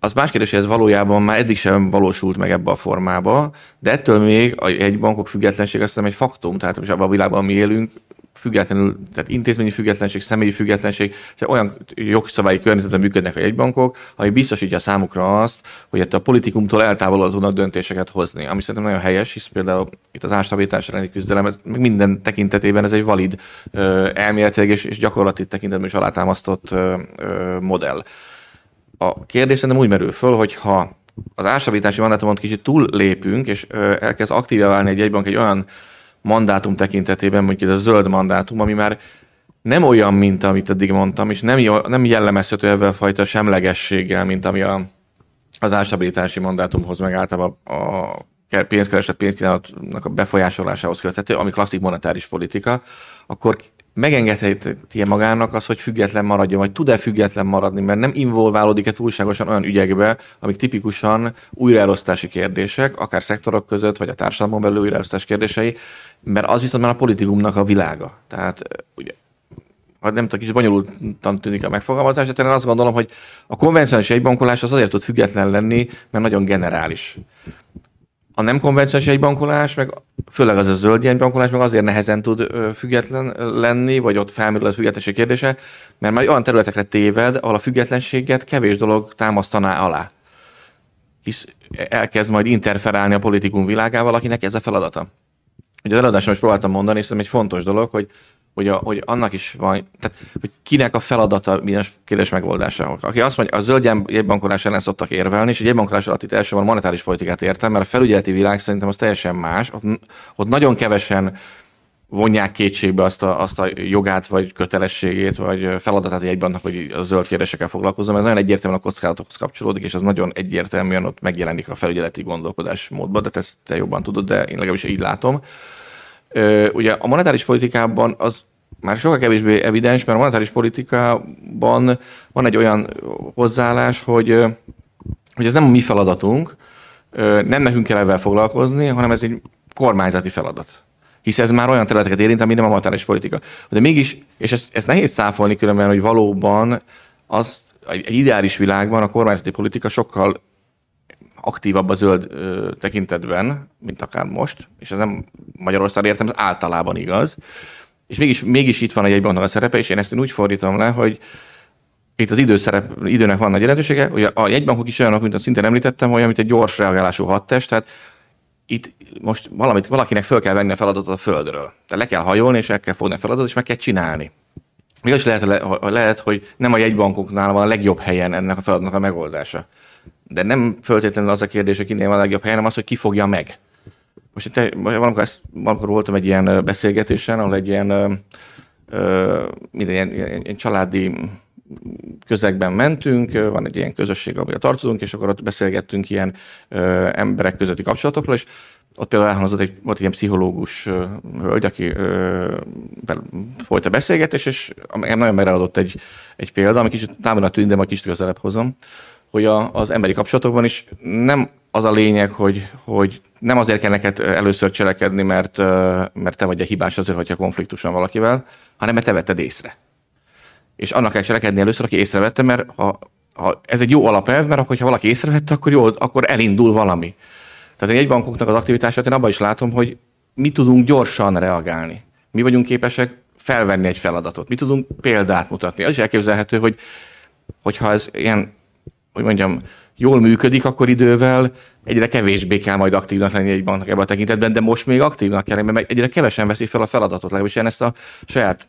Speaker 3: Az más kérdés, hogy ez valójában már eddig sem valósult meg ebbe a formába, de ettől még a jegybankok függetlenség azt hiszem egy faktum, tehát most abban a világban mi élünk, függetlenül, tehát intézményi függetlenség, személyi függetlenség, tehát olyan jogszabályi környezetben működnek a jegybankok, ami biztosítja számukra azt, hogy a politikumtól eltávolodva tudnak döntéseket hozni. Ami szerintem nagyon helyes, hisz például itt az ástabilitás elleni küzdelem, minden tekintetében ez egy valid elméletileg és, és gyakorlati tekintetben is alátámasztott modell. A kérdés szerintem úgy merül föl, hogy ha az ástabilitási mandátumon kicsit túl lépünk, és elkezd aktívá válni egy jegybank egy olyan mandátum tekintetében, mondjuk ez a zöld mandátum, ami már nem olyan, mint amit eddig mondtam, és nem, nem jellemezhető ebben a fajta semlegességgel, mint ami a, az ástabilitási mandátumhoz, meg általában a pénzkereset pénzkínálatnak a befolyásolásához köthető, ami klasszik monetáris politika, akkor megengedheti magának az, hogy független maradjon, vagy tud-e független maradni, mert nem involválódik-e túlságosan olyan ügyekbe, amik tipikusan újraelosztási kérdések, akár szektorok között, vagy a társadalmon belül újraelosztás kérdései, mert az viszont már a politikumnak a világa. Tehát ugye ha nem tudom, kicsit bonyolultan tűnik a megfogalmazás, de én azt gondolom, hogy a konvencionális egybankolás az azért tud független lenni, mert nagyon generális a nem konvencionális jegybankolás, meg főleg az a zöld jegybankolás, meg azért nehezen tud független lenni, vagy ott felmerül a függetlenség kérdése, mert már olyan területekre téved, ahol a függetlenséget kevés dolog támasztaná alá. Hisz elkezd majd interferálni a politikum világával, akinek ez a feladata. Ugye az előadáson is próbáltam mondani, szerintem egy fontos dolog, hogy hogy, a, hogy annak is van, tehát, hogy kinek a feladata bizonyos kérdés megoldása. Aki azt mondja, a zöld jegybankolás ellen szoktak érvelni, és egy jegybankolás alatt itt elsősorban monetáris politikát értem, mert a felügyeleti világ szerintem az teljesen más. Ott, ott nagyon kevesen vonják kétségbe azt a, azt a jogát, vagy kötelességét, vagy feladatát egy banknak, hogy a zöld kérdésekkel foglalkozom. Ez nagyon egyértelműen a kockázatokhoz kapcsolódik, és az nagyon egyértelműen ott megjelenik a felügyeleti gondolkodás módban, de ezt te jobban tudod, de én legalábbis így látom. Ugye a monetáris politikában az már sokkal kevésbé evidens, mert a monetáris politikában van egy olyan hozzáállás, hogy, hogy ez nem a mi feladatunk, nem nekünk kell ebben foglalkozni, hanem ez egy kormányzati feladat. Hisz ez már olyan területeket érint, ami nem a monetáris politika. De mégis, és ezt, ezt nehéz száfolni különben, hogy valóban az egy ideális világban a kormányzati politika sokkal aktívabb a zöld ö, tekintetben, mint akár most, és ez nem Magyarország értem, ez általában igaz. És mégis, mégis itt van a jegybanknak a szerepe, és én ezt én úgy fordítom le, hogy itt az időszerep, időnek van nagy jelentősége, hogy a jegybankok is olyanok, mint szintén említettem, olyan, mint egy gyors reagálású hadtest, tehát itt most valamit, valakinek föl kell venni a feladatot a földről. Tehát le kell hajolni, és el kell fogni a feladatot, és meg kell csinálni. Is lehet, lehet, hogy nem a jegybankoknál van a legjobb helyen ennek a feladatnak a megoldása. De nem föltétlenül az a kérdés, hogy kinél van a legjobb helyen, hanem az, hogy ki fogja meg. Most itt valamikor, ezt, valamikor voltam egy ilyen beszélgetésen, ahol egy ilyen, minden ilyen, ilyen, ilyen családi közegben mentünk, van egy ilyen közösség, ahol tartozunk, és akkor ott beszélgettünk ilyen ö, emberek közötti kapcsolatokról, és ott például elhangzott egy, volt egy ilyen pszichológus hölgy, aki ö, folyt a beszélgetés, és nagyon megadott egy, egy példa, ami kicsit távolabb tűnik, de majd kicsit közelebb hozom, hogy a, az emberi kapcsolatokban is nem az a lényeg, hogy, hogy nem azért kell neked először cselekedni, mert, mert te vagy a hibás azért, hogyha konfliktus van valakivel, hanem mert te vetted észre. És annak kell cselekedni először, aki észrevette, mert ha, ha ez egy jó alapelv, mert ha valaki észrevette, akkor jó, akkor elindul valami. Tehát egy bankoknak az aktivitását én abban is látom, hogy mi tudunk gyorsan reagálni. Mi vagyunk képesek felvenni egy feladatot. Mi tudunk példát mutatni. Az is elképzelhető, hogy hogyha ez ilyen, hogy mondjam, jól működik, akkor idővel egyre kevésbé kell majd aktívnak lenni egy banknak ebben a tekintetben, de most még aktívnak kell, mert egyre kevesen veszi fel a feladatot, legalábbis én ezt a saját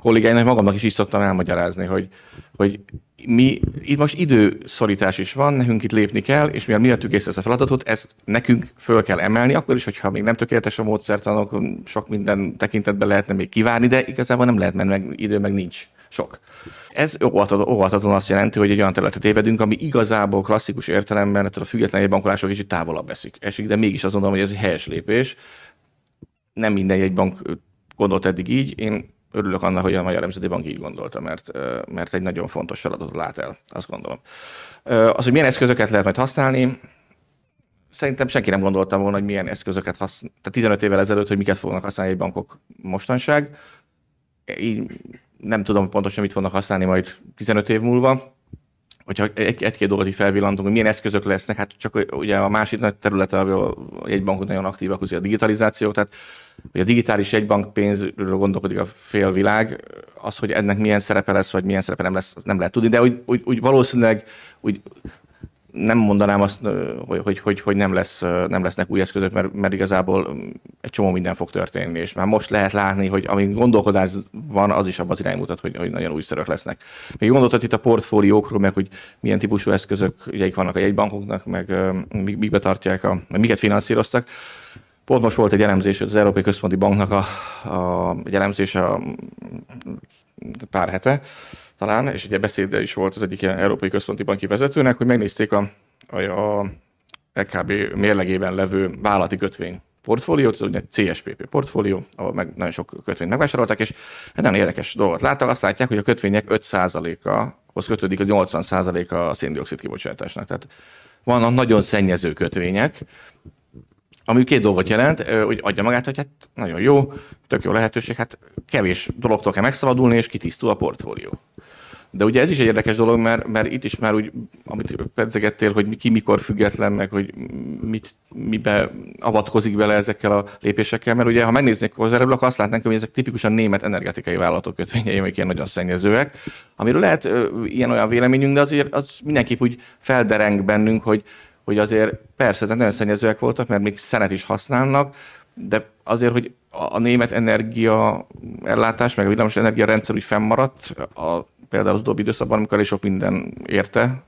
Speaker 3: kollégáinak magamnak is így szoktam elmagyarázni, hogy, hogy mi, itt most időszorítás is van, nekünk itt lépni kell, és mivel mi észre ezt a feladatot, ezt nekünk föl kell emelni, akkor is, hogyha még nem tökéletes a módszertanok, sok minden tekintetben lehetne még kivárni, de igazából nem lehet, mert meg, idő meg nincs sok. Ez óvatatlan azt jelenti, hogy egy olyan területet évedünk, ami igazából klasszikus értelemben ettől a független bankolások kicsit távolabb esik, esik, de mégis azt gondolom, hogy ez egy helyes lépés. Nem minden egy bank gondolt eddig így. Én örülök annak, hogy a Magyar Nemzeti Bank így gondolta, mert, mert egy nagyon fontos feladatot lát el, azt gondolom. Az, hogy milyen eszközöket lehet majd használni, szerintem senki nem gondolta volna, hogy milyen eszközöket használ. Tehát 15 évvel ezelőtt, hogy miket fognak használni egy bankok mostanság. Így nem tudom pontosan mit fognak használni majd 15 év múlva. Hogyha egy-két dolgot így felvillantunk, hogy milyen eszközök lesznek, hát csak ugye a másik nagy területe, ahol egy bankok nagyon aktívak, az a digitalizáció, tehát hogy a digitális egybank pénzről gondolkodik a félvilág, az, hogy ennek milyen szerepe lesz, vagy milyen szerepe nem lesz, nem lehet tudni, de úgy, úgy, úgy valószínűleg úgy nem mondanám azt, hogy, hogy, hogy, hogy nem, lesz, nem lesznek új eszközök, mert, mert igazából egy csomó minden fog történni, és már most lehet látni, hogy ami gondolkodás van, az is abban az irány mutat, hogy, hogy nagyon újszerűek lesznek. Még gondoltad itt a portfóliókról, meg hogy milyen típusú eszközök ügyeik vannak a jegybankoknak, meg mik betartják, a, meg miket finanszíroztak. Pont most volt egy elemzés, az Európai Központi Banknak a, a, egy elemzés a pár hete, talán, és egy beszéde is volt az egyik Európai Központi Banki vezetőnek, hogy megnézték a, a, a EKB mérlegében levő vállalati kötvény portfóliót, az ugye CSPP portfólió, ahol meg nagyon sok kötvényt megvásároltak, és egy nagyon érdekes dolgot láttak. Azt látják, hogy a kötvények 5%-a, kötődik a 80%-a a széndiokszid kibocsátásnak. Tehát vannak nagyon szennyező kötvények, ami két dolgot jelent, hogy adja magát, hogy hát nagyon jó, tök jó lehetőség, hát kevés dologtól kell megszabadulni, és kitisztul a portfólió. De ugye ez is egy érdekes dolog, mert, mert itt is már úgy, amit pedzegettél, hogy ki mikor független, meg hogy mit, mibe avatkozik bele ezekkel a lépésekkel, mert ugye ha megnéznék közelebb, akkor azt látnánk, hogy ezek tipikusan német energetikai vállalatok kötvényei, amik ilyen nagyon szennyezőek, amiről lehet ilyen-olyan véleményünk, de azért az mindenképp úgy feldereng bennünk, hogy, hogy azért persze ezek nagyon szennyezőek voltak, mert még szenet is használnak, de azért, hogy a német energia ellátás, meg a villamos energia rendszer úgy fennmaradt, a, például az utóbbi időszakban, amikor elég sok minden érte,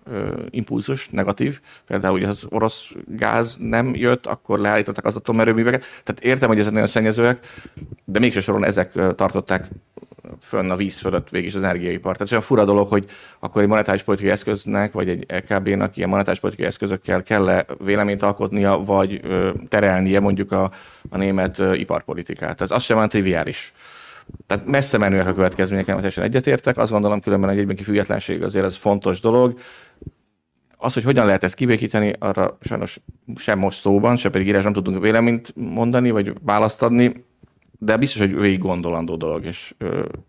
Speaker 3: impulzus, negatív, például hogy az orosz gáz nem jött, akkor leállították az atomerőműveket. Tehát értem, hogy ezek nagyon szennyezőek, de mégse soron ezek tartották fönn a víz fölött végig az energiaipar. Tehát olyan fura dolog, hogy akkor egy monetáris politikai eszköznek, vagy egy LKB-nak ilyen monetáris politikai eszközökkel kell-e véleményt alkotnia, vagy terelnie mondjuk a, a német iparpolitikát. Ez az sem van triviális. Tehát messze menőek a következmények, nem teljesen egyetértek. Azt gondolom különben, hogy egyben függetlenség azért ez fontos dolog. Az, hogy hogyan lehet ezt kibékíteni, arra sajnos sem most szóban, sem pedig írás nem tudunk véleményt mondani, vagy választ adni de biztos, hogy végig gondolandó dolog, és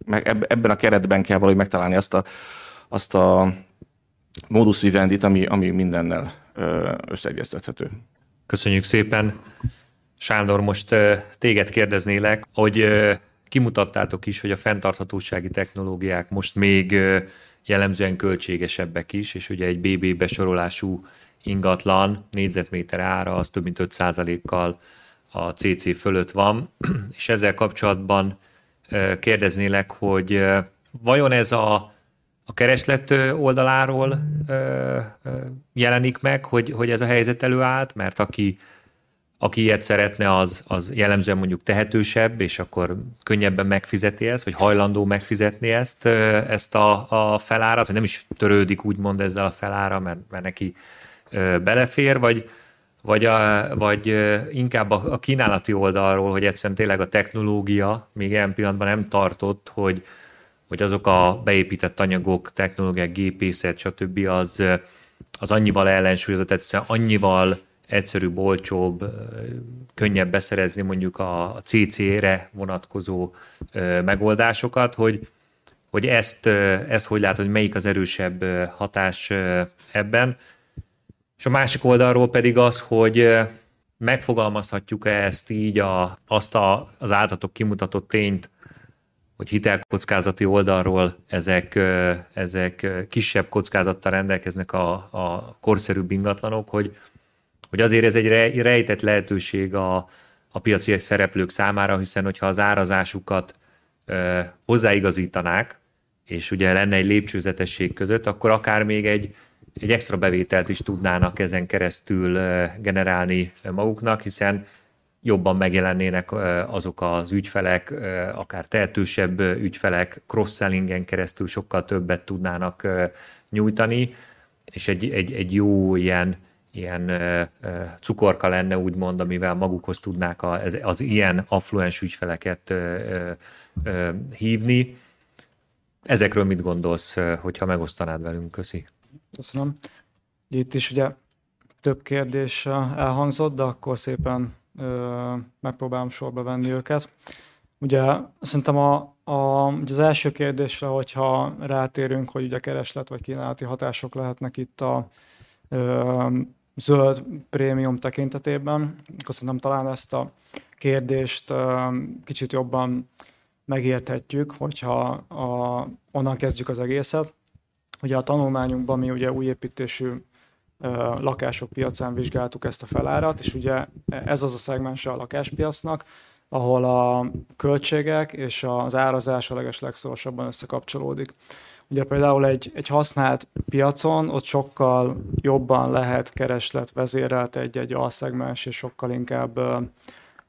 Speaker 3: meg ebben a keretben kell valahogy megtalálni azt a, azt a modus vivendit, ami, ami mindennel összeegyeztethető.
Speaker 2: Köszönjük szépen. Sándor, most téged kérdeznélek, hogy kimutattátok is, hogy a fenntarthatósági technológiák most még jellemzően költségesebbek is, és ugye egy BB besorolású ingatlan négyzetméter ára az több mint 5%-kal a CC fölött van, és ezzel kapcsolatban kérdeznélek, hogy vajon ez a, a kereslet oldaláról jelenik meg, hogy, hogy ez a helyzet előállt, mert aki, aki ilyet szeretne, az, az jellemzően mondjuk tehetősebb, és akkor könnyebben megfizeti ezt, vagy hajlandó megfizetni ezt, ezt a, a felárat, vagy nem is törődik úgymond ezzel a felára, mert, mert neki belefér, vagy, vagy, a, vagy inkább a, kínálati oldalról, hogy egyszerűen tényleg a technológia még ilyen pillanatban nem tartott, hogy, hogy azok a beépített anyagok, technológiák, gépészet, stb. az, az annyival ellensúlyozott, egyszerűen annyival egyszerűbb, olcsóbb, könnyebb beszerezni mondjuk a CC-re vonatkozó megoldásokat, hogy, hogy ezt, ezt hogy látod, hogy melyik az erősebb hatás ebben. És a másik oldalról pedig az, hogy megfogalmazhatjuk-e ezt így a, azt a, az áltatok kimutatott tényt, hogy hitelkockázati oldalról ezek, ezek kisebb kockázattal rendelkeznek a, a korszerűbb ingatlanok, hogy, hogy azért ez egy rejtett lehetőség a, a piaci szereplők számára, hiszen hogyha az árazásukat e, hozzáigazítanák, és ugye lenne egy lépcsőzetesség között, akkor akár még egy egy extra bevételt is tudnának ezen keresztül generálni maguknak, hiszen jobban megjelennének azok az ügyfelek, akár tehetősebb ügyfelek, cross-sellingen keresztül sokkal többet tudnának nyújtani, és egy, egy, egy jó ilyen, ilyen cukorka lenne, úgymond, amivel magukhoz tudnák az, az ilyen affluens ügyfeleket hívni. Ezekről mit gondolsz, hogyha megosztanád velünk? Köszi.
Speaker 4: Köszönöm. Itt is ugye több kérdés elhangzott, de akkor szépen ö, megpróbálom sorba venni őket. Ugye szerintem a, a, az első kérdésre, hogyha rátérünk, hogy ugye kereslet vagy kínálati hatások lehetnek itt a ö, zöld prémium tekintetében, akkor szerintem talán ezt a kérdést ö, kicsit jobban megérthetjük, hogyha a, onnan kezdjük az egészet. Ugye a tanulmányunkban mi ugye új építésű lakások piacán vizsgáltuk ezt a felárat, és ugye ez az a szegmense a lakáspiacnak, ahol a költségek és az árazás a leges legszorosabban összekapcsolódik. Ugye például egy, egy használt piacon ott sokkal jobban lehet kereslet vezérelt egy-egy alszegmens, és sokkal inkább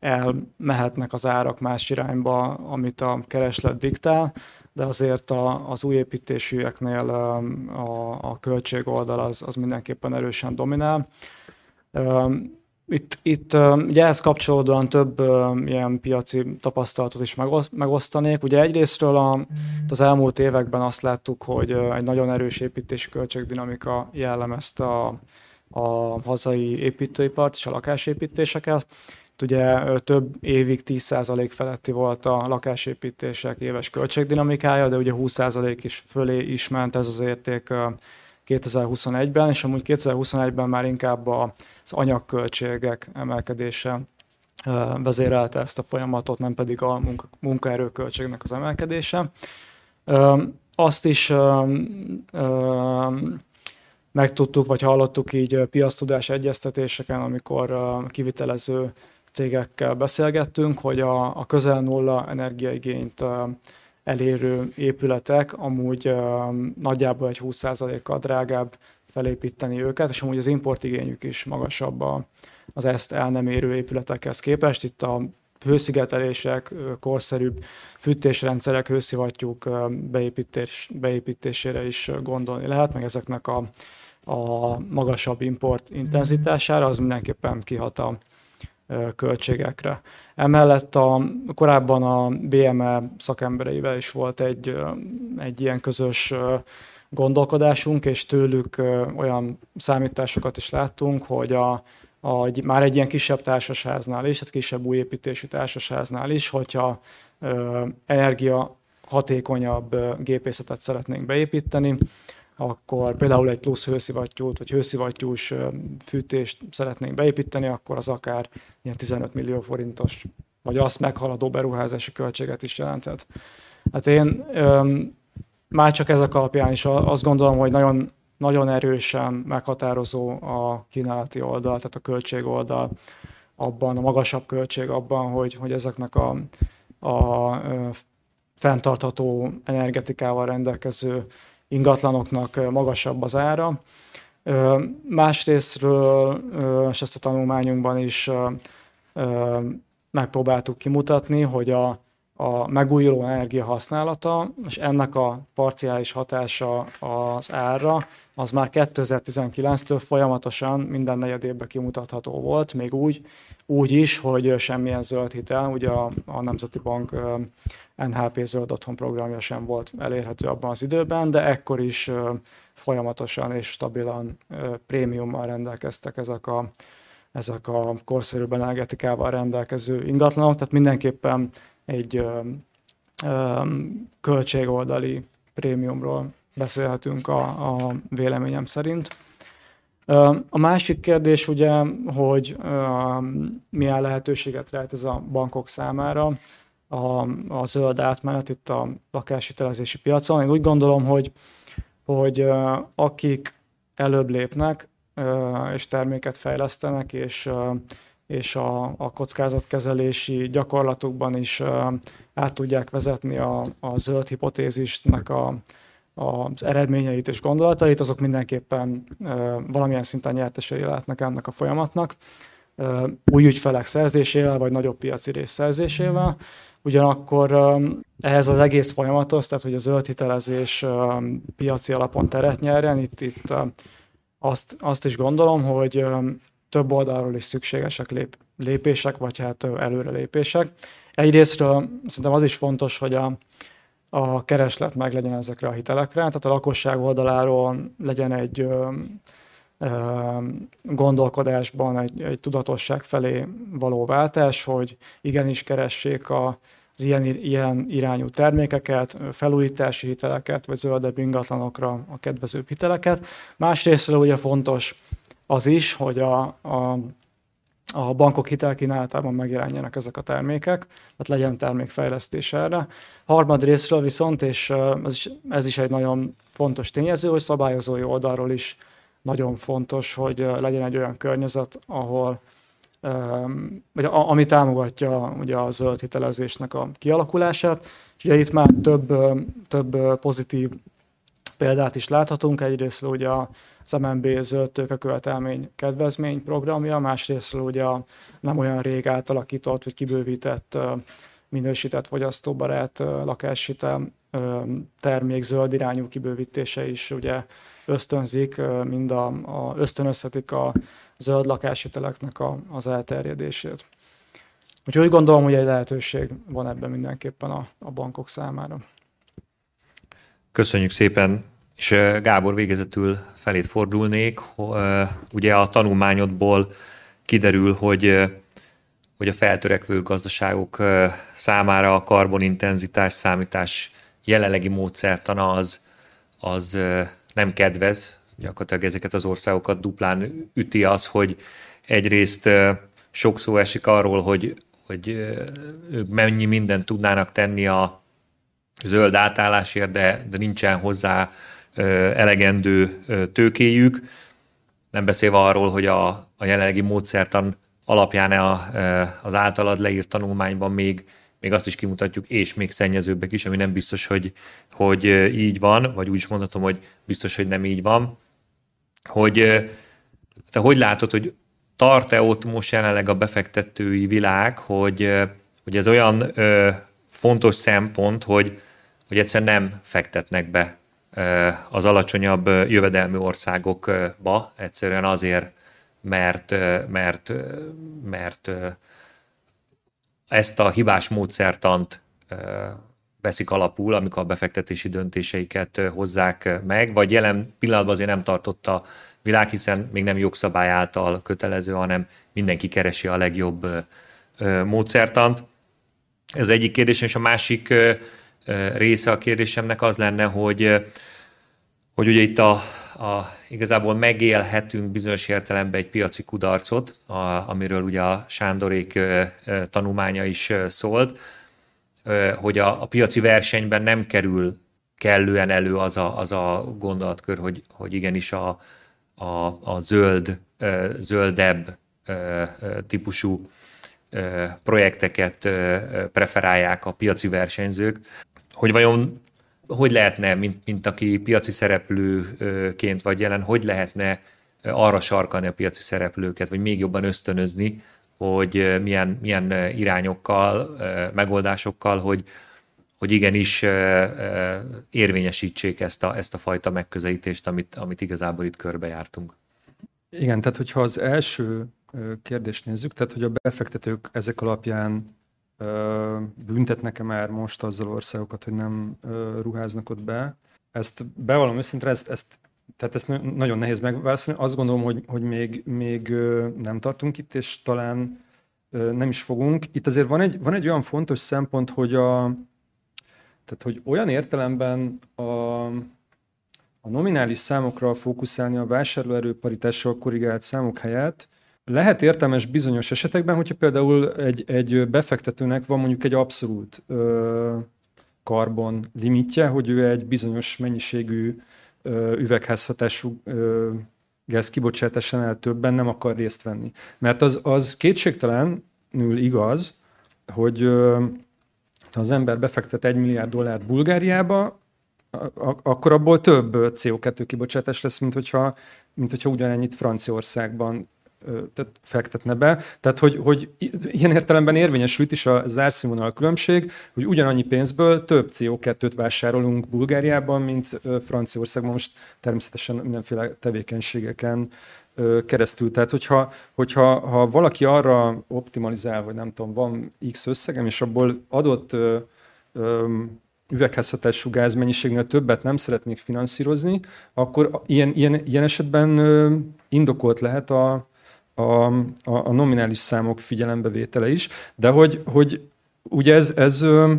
Speaker 4: elmehetnek az árak más irányba, amit a kereslet diktál de azért a, az új építésűeknél a, a költség oldal az, az mindenképpen erősen dominál. Itt, itt ugye ehhez kapcsolódóan több ilyen piaci tapasztalatot is megosztanék. Ugye egyrésztről a, az elmúlt években azt láttuk, hogy egy nagyon erős építési költségdinamika jellemezte a, a hazai építőipart és a lakásépítéseket, ugye több évig 10% feletti volt a lakásépítések éves költségdinamikája, de ugye 20% is fölé is ment ez az érték 2021-ben, és amúgy 2021-ben már inkább az anyagköltségek emelkedése vezérelte ezt a folyamatot, nem pedig a munkaerőköltségnek az emelkedése. Azt is megtudtuk, vagy hallottuk így piasztudás egyeztetéseken, amikor kivitelező cégekkel beszélgettünk, hogy a, a közel nulla energiaigényt elérő épületek amúgy nagyjából egy 20%-kal drágább felépíteni őket, és amúgy az importigényük is magasabb az ezt el nem érő épületekhez képest. Itt a hőszigetelések, korszerűbb fűtésrendszerek, hőszivattyúk beépítés, beépítésére is gondolni lehet, meg ezeknek a, a magasabb import intenzitására, az mindenképpen kihat a költségekre. Emellett a, korábban a BME szakembereivel is volt egy, egy ilyen közös gondolkodásunk, és tőlük olyan számításokat is láttunk, hogy a, a, már egy ilyen kisebb társasháznál is, tehát kisebb új építésű társasháznál is, hogyha ö, energia hatékonyabb gépészetet szeretnénk beépíteni, akkor például egy plusz hőszivattyút, vagy hőszivattyús fűtést szeretnénk beépíteni, akkor az akár ilyen 15 millió forintos, vagy azt meghaladó beruházási költséget is jelenthet. Hát én öm, már csak ezek alapján is azt gondolom, hogy nagyon, nagyon erősen meghatározó a kínálati oldal, tehát a költség oldal abban, a magasabb költség abban, hogy, hogy ezeknek a, a, a fenntartható energetikával rendelkező ingatlanoknak magasabb az ára. Másrésztről, és ezt a tanulmányunkban is megpróbáltuk kimutatni, hogy a, a megújuló energia használata, és ennek a parciális hatása az árra, az már 2019-től folyamatosan minden negyed évben kimutatható volt, még úgy, úgy is, hogy semmilyen zöld hitel, ugye a, a Nemzeti Bank NHP zöld otthon programja sem volt elérhető abban az időben, de ekkor is folyamatosan és stabilan prémiummal rendelkeztek ezek a, ezek a korszerű energetikával rendelkező ingatlanok, tehát mindenképpen egy ö, ö, költségoldali prémiumról beszélhetünk a, a véleményem szerint. A másik kérdés ugye, hogy milyen lehetőséget lehet ez a bankok számára a, a zöld átmenet itt a lakáshitelezési piacon. Én úgy gondolom, hogy, hogy akik előbb lépnek, és terméket fejlesztenek, és, és a, a kockázatkezelési gyakorlatukban is át tudják vezetni a, a zöld hipotézisnek a, az eredményeit és gondolatait, azok mindenképpen valamilyen szinten nyertesei lehetnek ennek a folyamatnak új ügyfelek szerzésével, vagy nagyobb piaci rész szerzésével. Ugyanakkor ehhez az egész folyamatos, tehát hogy a zöld hitelezés piaci alapon teret nyerjen, itt, itt azt, azt is gondolom, hogy több oldalról is szükségesek lép, lépések, vagy hát előrelépések. Egyrésztről szerintem az is fontos, hogy a, a kereslet meg legyen ezekre a hitelekre, tehát a lakosság oldaláról legyen egy gondolkodásban egy, egy tudatosság felé való váltás, hogy igenis keressék a, az ilyen, ilyen irányú termékeket, felújítási hiteleket, vagy zöldebb ingatlanokra a kedvezőbb hiteleket. Másrésztről ugye fontos az is, hogy a, a, a bankok hitelkínálatában megjelenjenek ezek a termékek, tehát legyen termékfejlesztés erre. Harmadrésztről viszont, és ez is, ez is egy nagyon fontos tényező, hogy szabályozói oldalról is nagyon fontos, hogy legyen egy olyan környezet, ahol vagy ami támogatja ugye a zöld hitelezésnek a kialakulását. És ugye itt már több, több pozitív példát is láthatunk. Egyrészt ugye az MNB zöld tőkekövetelmény kedvezmény programja, másrészt ugye a nem olyan rég átalakított vagy kibővített minősített fogyasztóbarát lakáshitel termék zöld irányú kibővítése is ugye ösztönzik, mind a, a ösztönözhetik a zöld lakáshiteleknek a, az elterjedését. Úgyhogy úgy gondolom, hogy egy lehetőség van ebben mindenképpen a, a bankok számára.
Speaker 2: Köszönjük szépen, és Gábor végezetül felét fordulnék. Ugye a tanulmányodból kiderül, hogy hogy a feltörekvő gazdaságok számára a karbonintenzitás számítás jelenlegi módszertana az, az nem kedvez. Gyakorlatilag ezeket az országokat duplán üti az, hogy egyrészt sok szó esik arról, hogy, hogy ők mennyi mindent tudnának tenni a zöld átállásért, de, de nincsen hozzá elegendő tőkéjük. Nem beszélve arról, hogy a, a jelenlegi módszertan alapján az általad leírt tanulmányban még, még azt is kimutatjuk, és még szennyezőbbek is, ami nem biztos, hogy, hogy így van, vagy úgy is mondhatom, hogy biztos, hogy nem így van. Hogy te hogy látod, hogy tart-e ott most jelenleg a befektetői világ, hogy, hogy ez olyan fontos szempont, hogy, hogy egyszerűen nem fektetnek be az alacsonyabb jövedelmi országokba, egyszerűen azért, mert, mert, mert ezt a hibás módszertant veszik alapul, amikor a befektetési döntéseiket hozzák meg, vagy jelen pillanatban azért nem tartotta világ, hiszen még nem jogszabály által kötelező, hanem mindenki keresi a legjobb módszertant. Ez egyik kérdés, és a másik része a kérdésemnek az lenne, hogy, hogy ugye itt a, a, igazából megélhetünk bizonyos értelemben egy piaci kudarcot, a, amiről ugye a Sándorék tanulmánya is szólt, hogy a, a piaci versenyben nem kerül kellően elő az a, az a gondolatkör, hogy, hogy igenis a, a, a zöld, zöldebb típusú projekteket preferálják a piaci versenyzők, hogy vajon hogy lehetne, mint, mint aki piaci szereplőként vagy jelen, hogy lehetne arra sarkalni a piaci szereplőket, vagy még jobban ösztönözni, hogy milyen, milyen irányokkal, megoldásokkal, hogy, hogy igenis érvényesítsék ezt a, ezt a fajta megközelítést, amit, amit igazából itt körbejártunk.
Speaker 5: Igen, tehát hogyha az első kérdést nézzük, tehát hogy a befektetők ezek alapján büntetnek-e már most azzal országokat, hogy nem ruháznak ott be. Ezt bevallom őszintén, ezt, ezt, tehát ezt nagyon nehéz megválaszolni. Azt gondolom, hogy, hogy még, még nem tartunk itt, és talán nem is fogunk. Itt azért van egy, van egy olyan fontos szempont, hogy a, tehát, hogy olyan értelemben a, a nominális számokra fókuszálni a vásárlóerő paritással korrigált számok helyett, lehet értelmes bizonyos esetekben, hogyha például egy, egy befektetőnek van mondjuk egy abszolút ö, karbon limitje, hogy ő egy bizonyos mennyiségű ö, üvegházhatású ö, gáz kibocsátásánál többen nem akar részt venni. Mert az, az kétségtelenül igaz, hogy ha az ember befektet egy milliárd dollárt Bulgáriába, akkor abból több CO2 kibocsátás lesz, mint hogyha, mint hogyha ugyanennyit Franciaországban tehát fektetne be. Tehát, hogy, hogy ilyen értelemben érvényesült is a zárszínvonal különbség, hogy ugyanannyi pénzből több CO2-t vásárolunk Bulgáriában, mint Franciaországban most természetesen mindenféle tevékenységeken keresztül. Tehát, hogyha, hogyha ha valaki arra optimalizál, hogy nem tudom, van X összegem, és abból adott üvegházhatású gázmennyiségnél többet nem szeretnék finanszírozni, akkor ilyen, ilyen, ilyen esetben indokolt lehet a, a, a, a nominális számok figyelembevétele is, de hogy, hogy ugye ez, ez ö,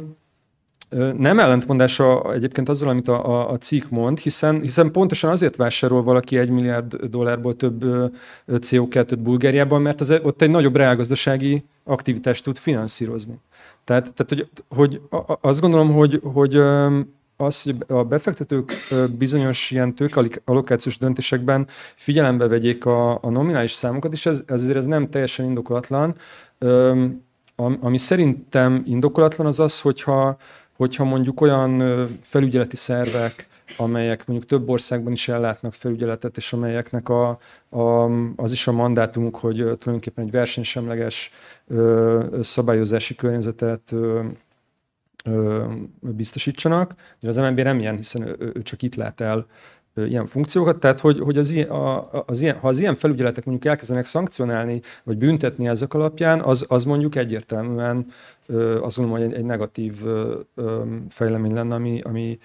Speaker 5: nem ellentmondása egyébként azzal, amit a, a, a cikk mond, hiszen, hiszen pontosan azért vásárol valaki egy milliárd dollárból több CO2-t Bulgáriában, mert az, ott egy nagyobb reálgazdasági aktivitást tud finanszírozni. Tehát, tehát hogy, hogy azt gondolom, hogy, hogy az, hogy a befektetők bizonyos ilyen tőkeallokációs döntésekben figyelembe vegyék a, a nominális számokat, és ez, ezért ez nem teljesen indokolatlan. Ami szerintem indokolatlan az az, hogyha, hogyha mondjuk olyan felügyeleti szervek, amelyek mondjuk több országban is ellátnak felügyeletet, és amelyeknek a, a, az is a mandátumuk, hogy tulajdonképpen egy versenysemleges szabályozási környezetet biztosítsanak, de az MNB nem ilyen, hiszen ő, csak itt lát el ilyen funkciókat, tehát hogy, hogy az, ilyen, a, az ilyen, ha az ilyen felügyeletek mondjuk elkezdenek szankcionálni, vagy büntetni ezek alapján, az, az mondjuk egyértelműen gondolom, hogy egy, egy negatív fejlemény lenne, ami, ami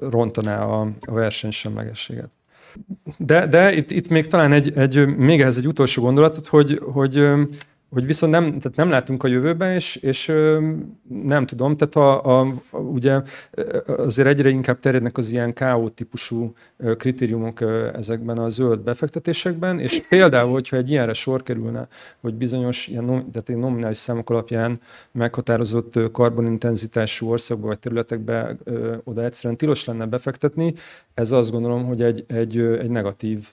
Speaker 5: rontaná a, a versenysemlegességet. De, de itt, itt még talán egy, egy, még ehhez egy utolsó gondolatot, hogy, hogy hogy viszont nem, tehát nem látunk a jövőben, és, és nem tudom, tehát a, a, a, ugye azért egyre inkább terjednek az ilyen KO típusú kritériumok ezekben a zöld befektetésekben, és például, hogyha egy ilyenre sor kerülne, hogy bizonyos ilyen, tehát egy nominális számok alapján meghatározott karbonintenzitású országba vagy területekbe oda egyszerűen tilos lenne befektetni, ez azt gondolom, hogy egy, egy, egy negatív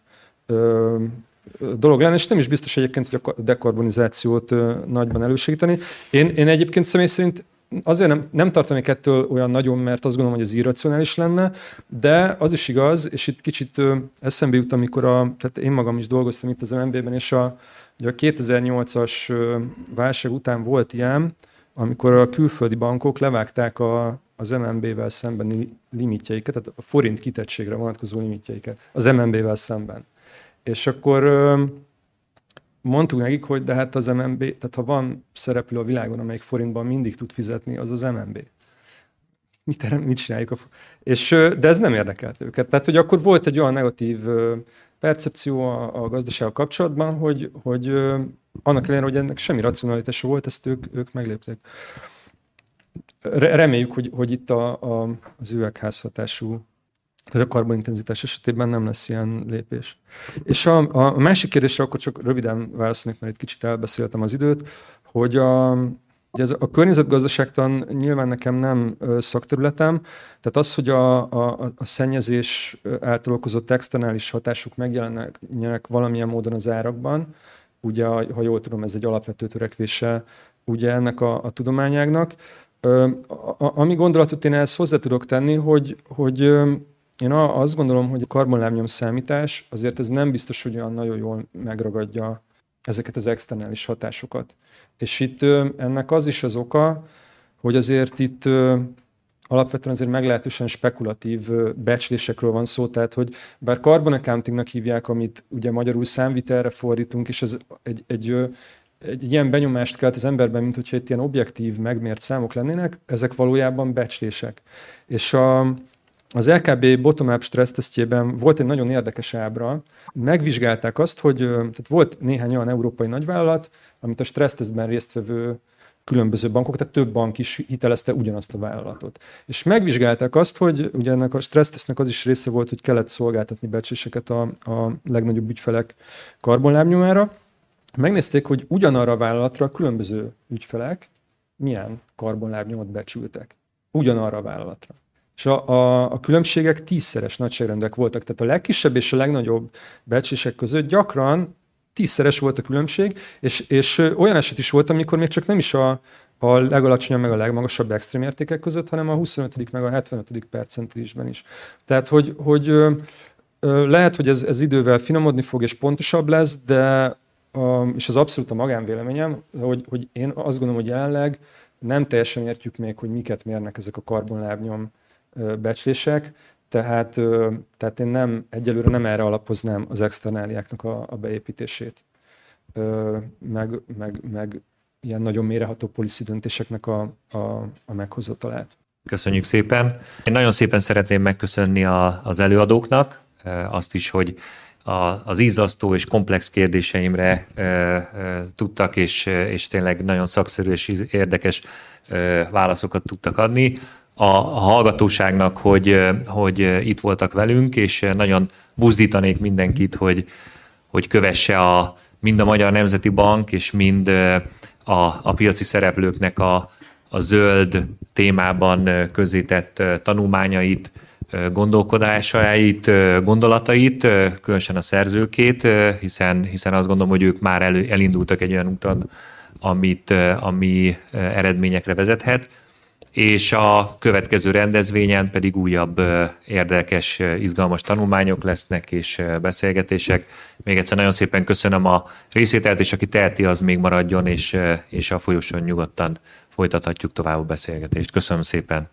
Speaker 5: dolog lenne, és nem is biztos egyébként, hogy a dekarbonizációt nagyban elősegíteni. Én, én egyébként személy szerint azért nem, nem tartanék ettől olyan nagyon, mert azt gondolom, hogy ez irracionális lenne, de az is igaz, és itt kicsit eszembe jut, amikor a, tehát én magam is dolgoztam itt az MNB-ben, és a, ugye a 2008-as válság után volt ilyen, amikor a külföldi bankok levágták a, az MNB-vel szembeni limitjeiket, tehát a forint kitettségre vonatkozó limitjeiket az MNB-vel szemben. És akkor mondtuk nekik, hogy de hát az MNB, tehát ha van szereplő a világon, amelyik forintban mindig tud fizetni, az az MNB. Mit, mit csináljuk? A, és, de ez nem érdekelt őket. Tehát, hogy akkor volt egy olyan negatív percepció a, a gazdasággal kapcsolatban, hogy, hogy annak ellenére, hogy ennek semmi racionalitása volt, ezt ők, ők meglépték. Reméljük, hogy, hogy itt a, a, az üvegházhatású a karbonintenzitás esetében nem lesz ilyen lépés. És a, a másik kérdésre akkor csak röviden válaszolnék, mert egy kicsit elbeszéltem az időt, hogy a, Ugye ez a környezetgazdaságtan nyilván nekem nem szakterületem, tehát az, hogy a, a, a szennyezés által okozott externális hatásuk megjelennek valamilyen módon az árakban, ugye, ha jól tudom, ez egy alapvető törekvése ugye ennek a, a tudományágnak. Ami gondolatot én ehhez hozzá tudok tenni, hogy, hogy én azt gondolom, hogy a karbonlábnyom számítás azért ez nem biztos, hogy olyan nagyon jól megragadja ezeket az externális hatásokat. És itt ennek az is az oka, hogy azért itt alapvetően azért meglehetősen spekulatív becslésekről van szó, tehát hogy bár carbon accountingnak hívják, amit ugye magyarul számvitelre fordítunk, és ez egy, egy, egy, egy ilyen benyomást kelt az emberben, mint hogyha itt ilyen objektív, megmért számok lennének, ezek valójában becslések. És a, az LKB bottom-up stressztesztjében volt egy nagyon érdekes ábra. Megvizsgálták azt, hogy tehát volt néhány olyan európai nagyvállalat, amit a stressztesztben résztvevő különböző bankok, tehát több bank is hitelezte ugyanazt a vállalatot. És megvizsgálták azt, hogy ugye ennek a stressztesztnek az is része volt, hogy kellett szolgáltatni becséseket a, a legnagyobb ügyfelek karbonlábnyomára. Megnézték, hogy ugyanarra a vállalatra különböző ügyfelek milyen karbonlábnyomot becsültek. Ugyanarra a vállalatra és a, a, a különbségek tízszeres nagyságrendek voltak. Tehát a legkisebb és a legnagyobb becslések között gyakran tízszeres volt a különbség, és, és olyan eset is volt, amikor még csak nem is a, a legalacsonyabb meg a legmagasabb extrém értékek között, hanem a 25. meg a 75. percentilizsben is. Tehát, hogy, hogy lehet, hogy ez, ez idővel finomodni fog és pontosabb lesz, de és az abszolút a magánvéleményem, hogy, hogy én azt gondolom, hogy jelenleg nem teljesen értjük még, hogy miket mérnek ezek a karbonlábnyom becslések, tehát, tehát én nem, egyelőre nem erre alapoznám az externáliáknak a, a beépítését, meg, meg, meg ilyen nagyon méreható policy döntéseknek a, a, a meghozatalát.
Speaker 2: Köszönjük szépen. Én nagyon szépen szeretném megköszönni a, az előadóknak azt is, hogy a, az ízasztó és komplex kérdéseimre e, e, tudtak, és, és tényleg nagyon szakszerű és érdekes e, válaszokat tudtak adni a hallgatóságnak, hogy, hogy itt voltak velünk, és nagyon buzdítanék mindenkit, hogy, hogy kövesse a, mind a Magyar Nemzeti Bank, és mind a, a piaci szereplőknek a, a zöld témában közített tanulmányait, gondolkodásait, gondolatait, különösen a szerzőkét, hiszen, hiszen azt gondolom, hogy ők már elő, elindultak egy olyan úton, amit, ami eredményekre vezethet és a következő rendezvényen pedig újabb érdekes, izgalmas tanulmányok lesznek és beszélgetések. Még egyszer nagyon szépen köszönöm a részételt, és aki teheti, az még maradjon, és, és a folyosón nyugodtan folytathatjuk tovább a beszélgetést. Köszönöm szépen!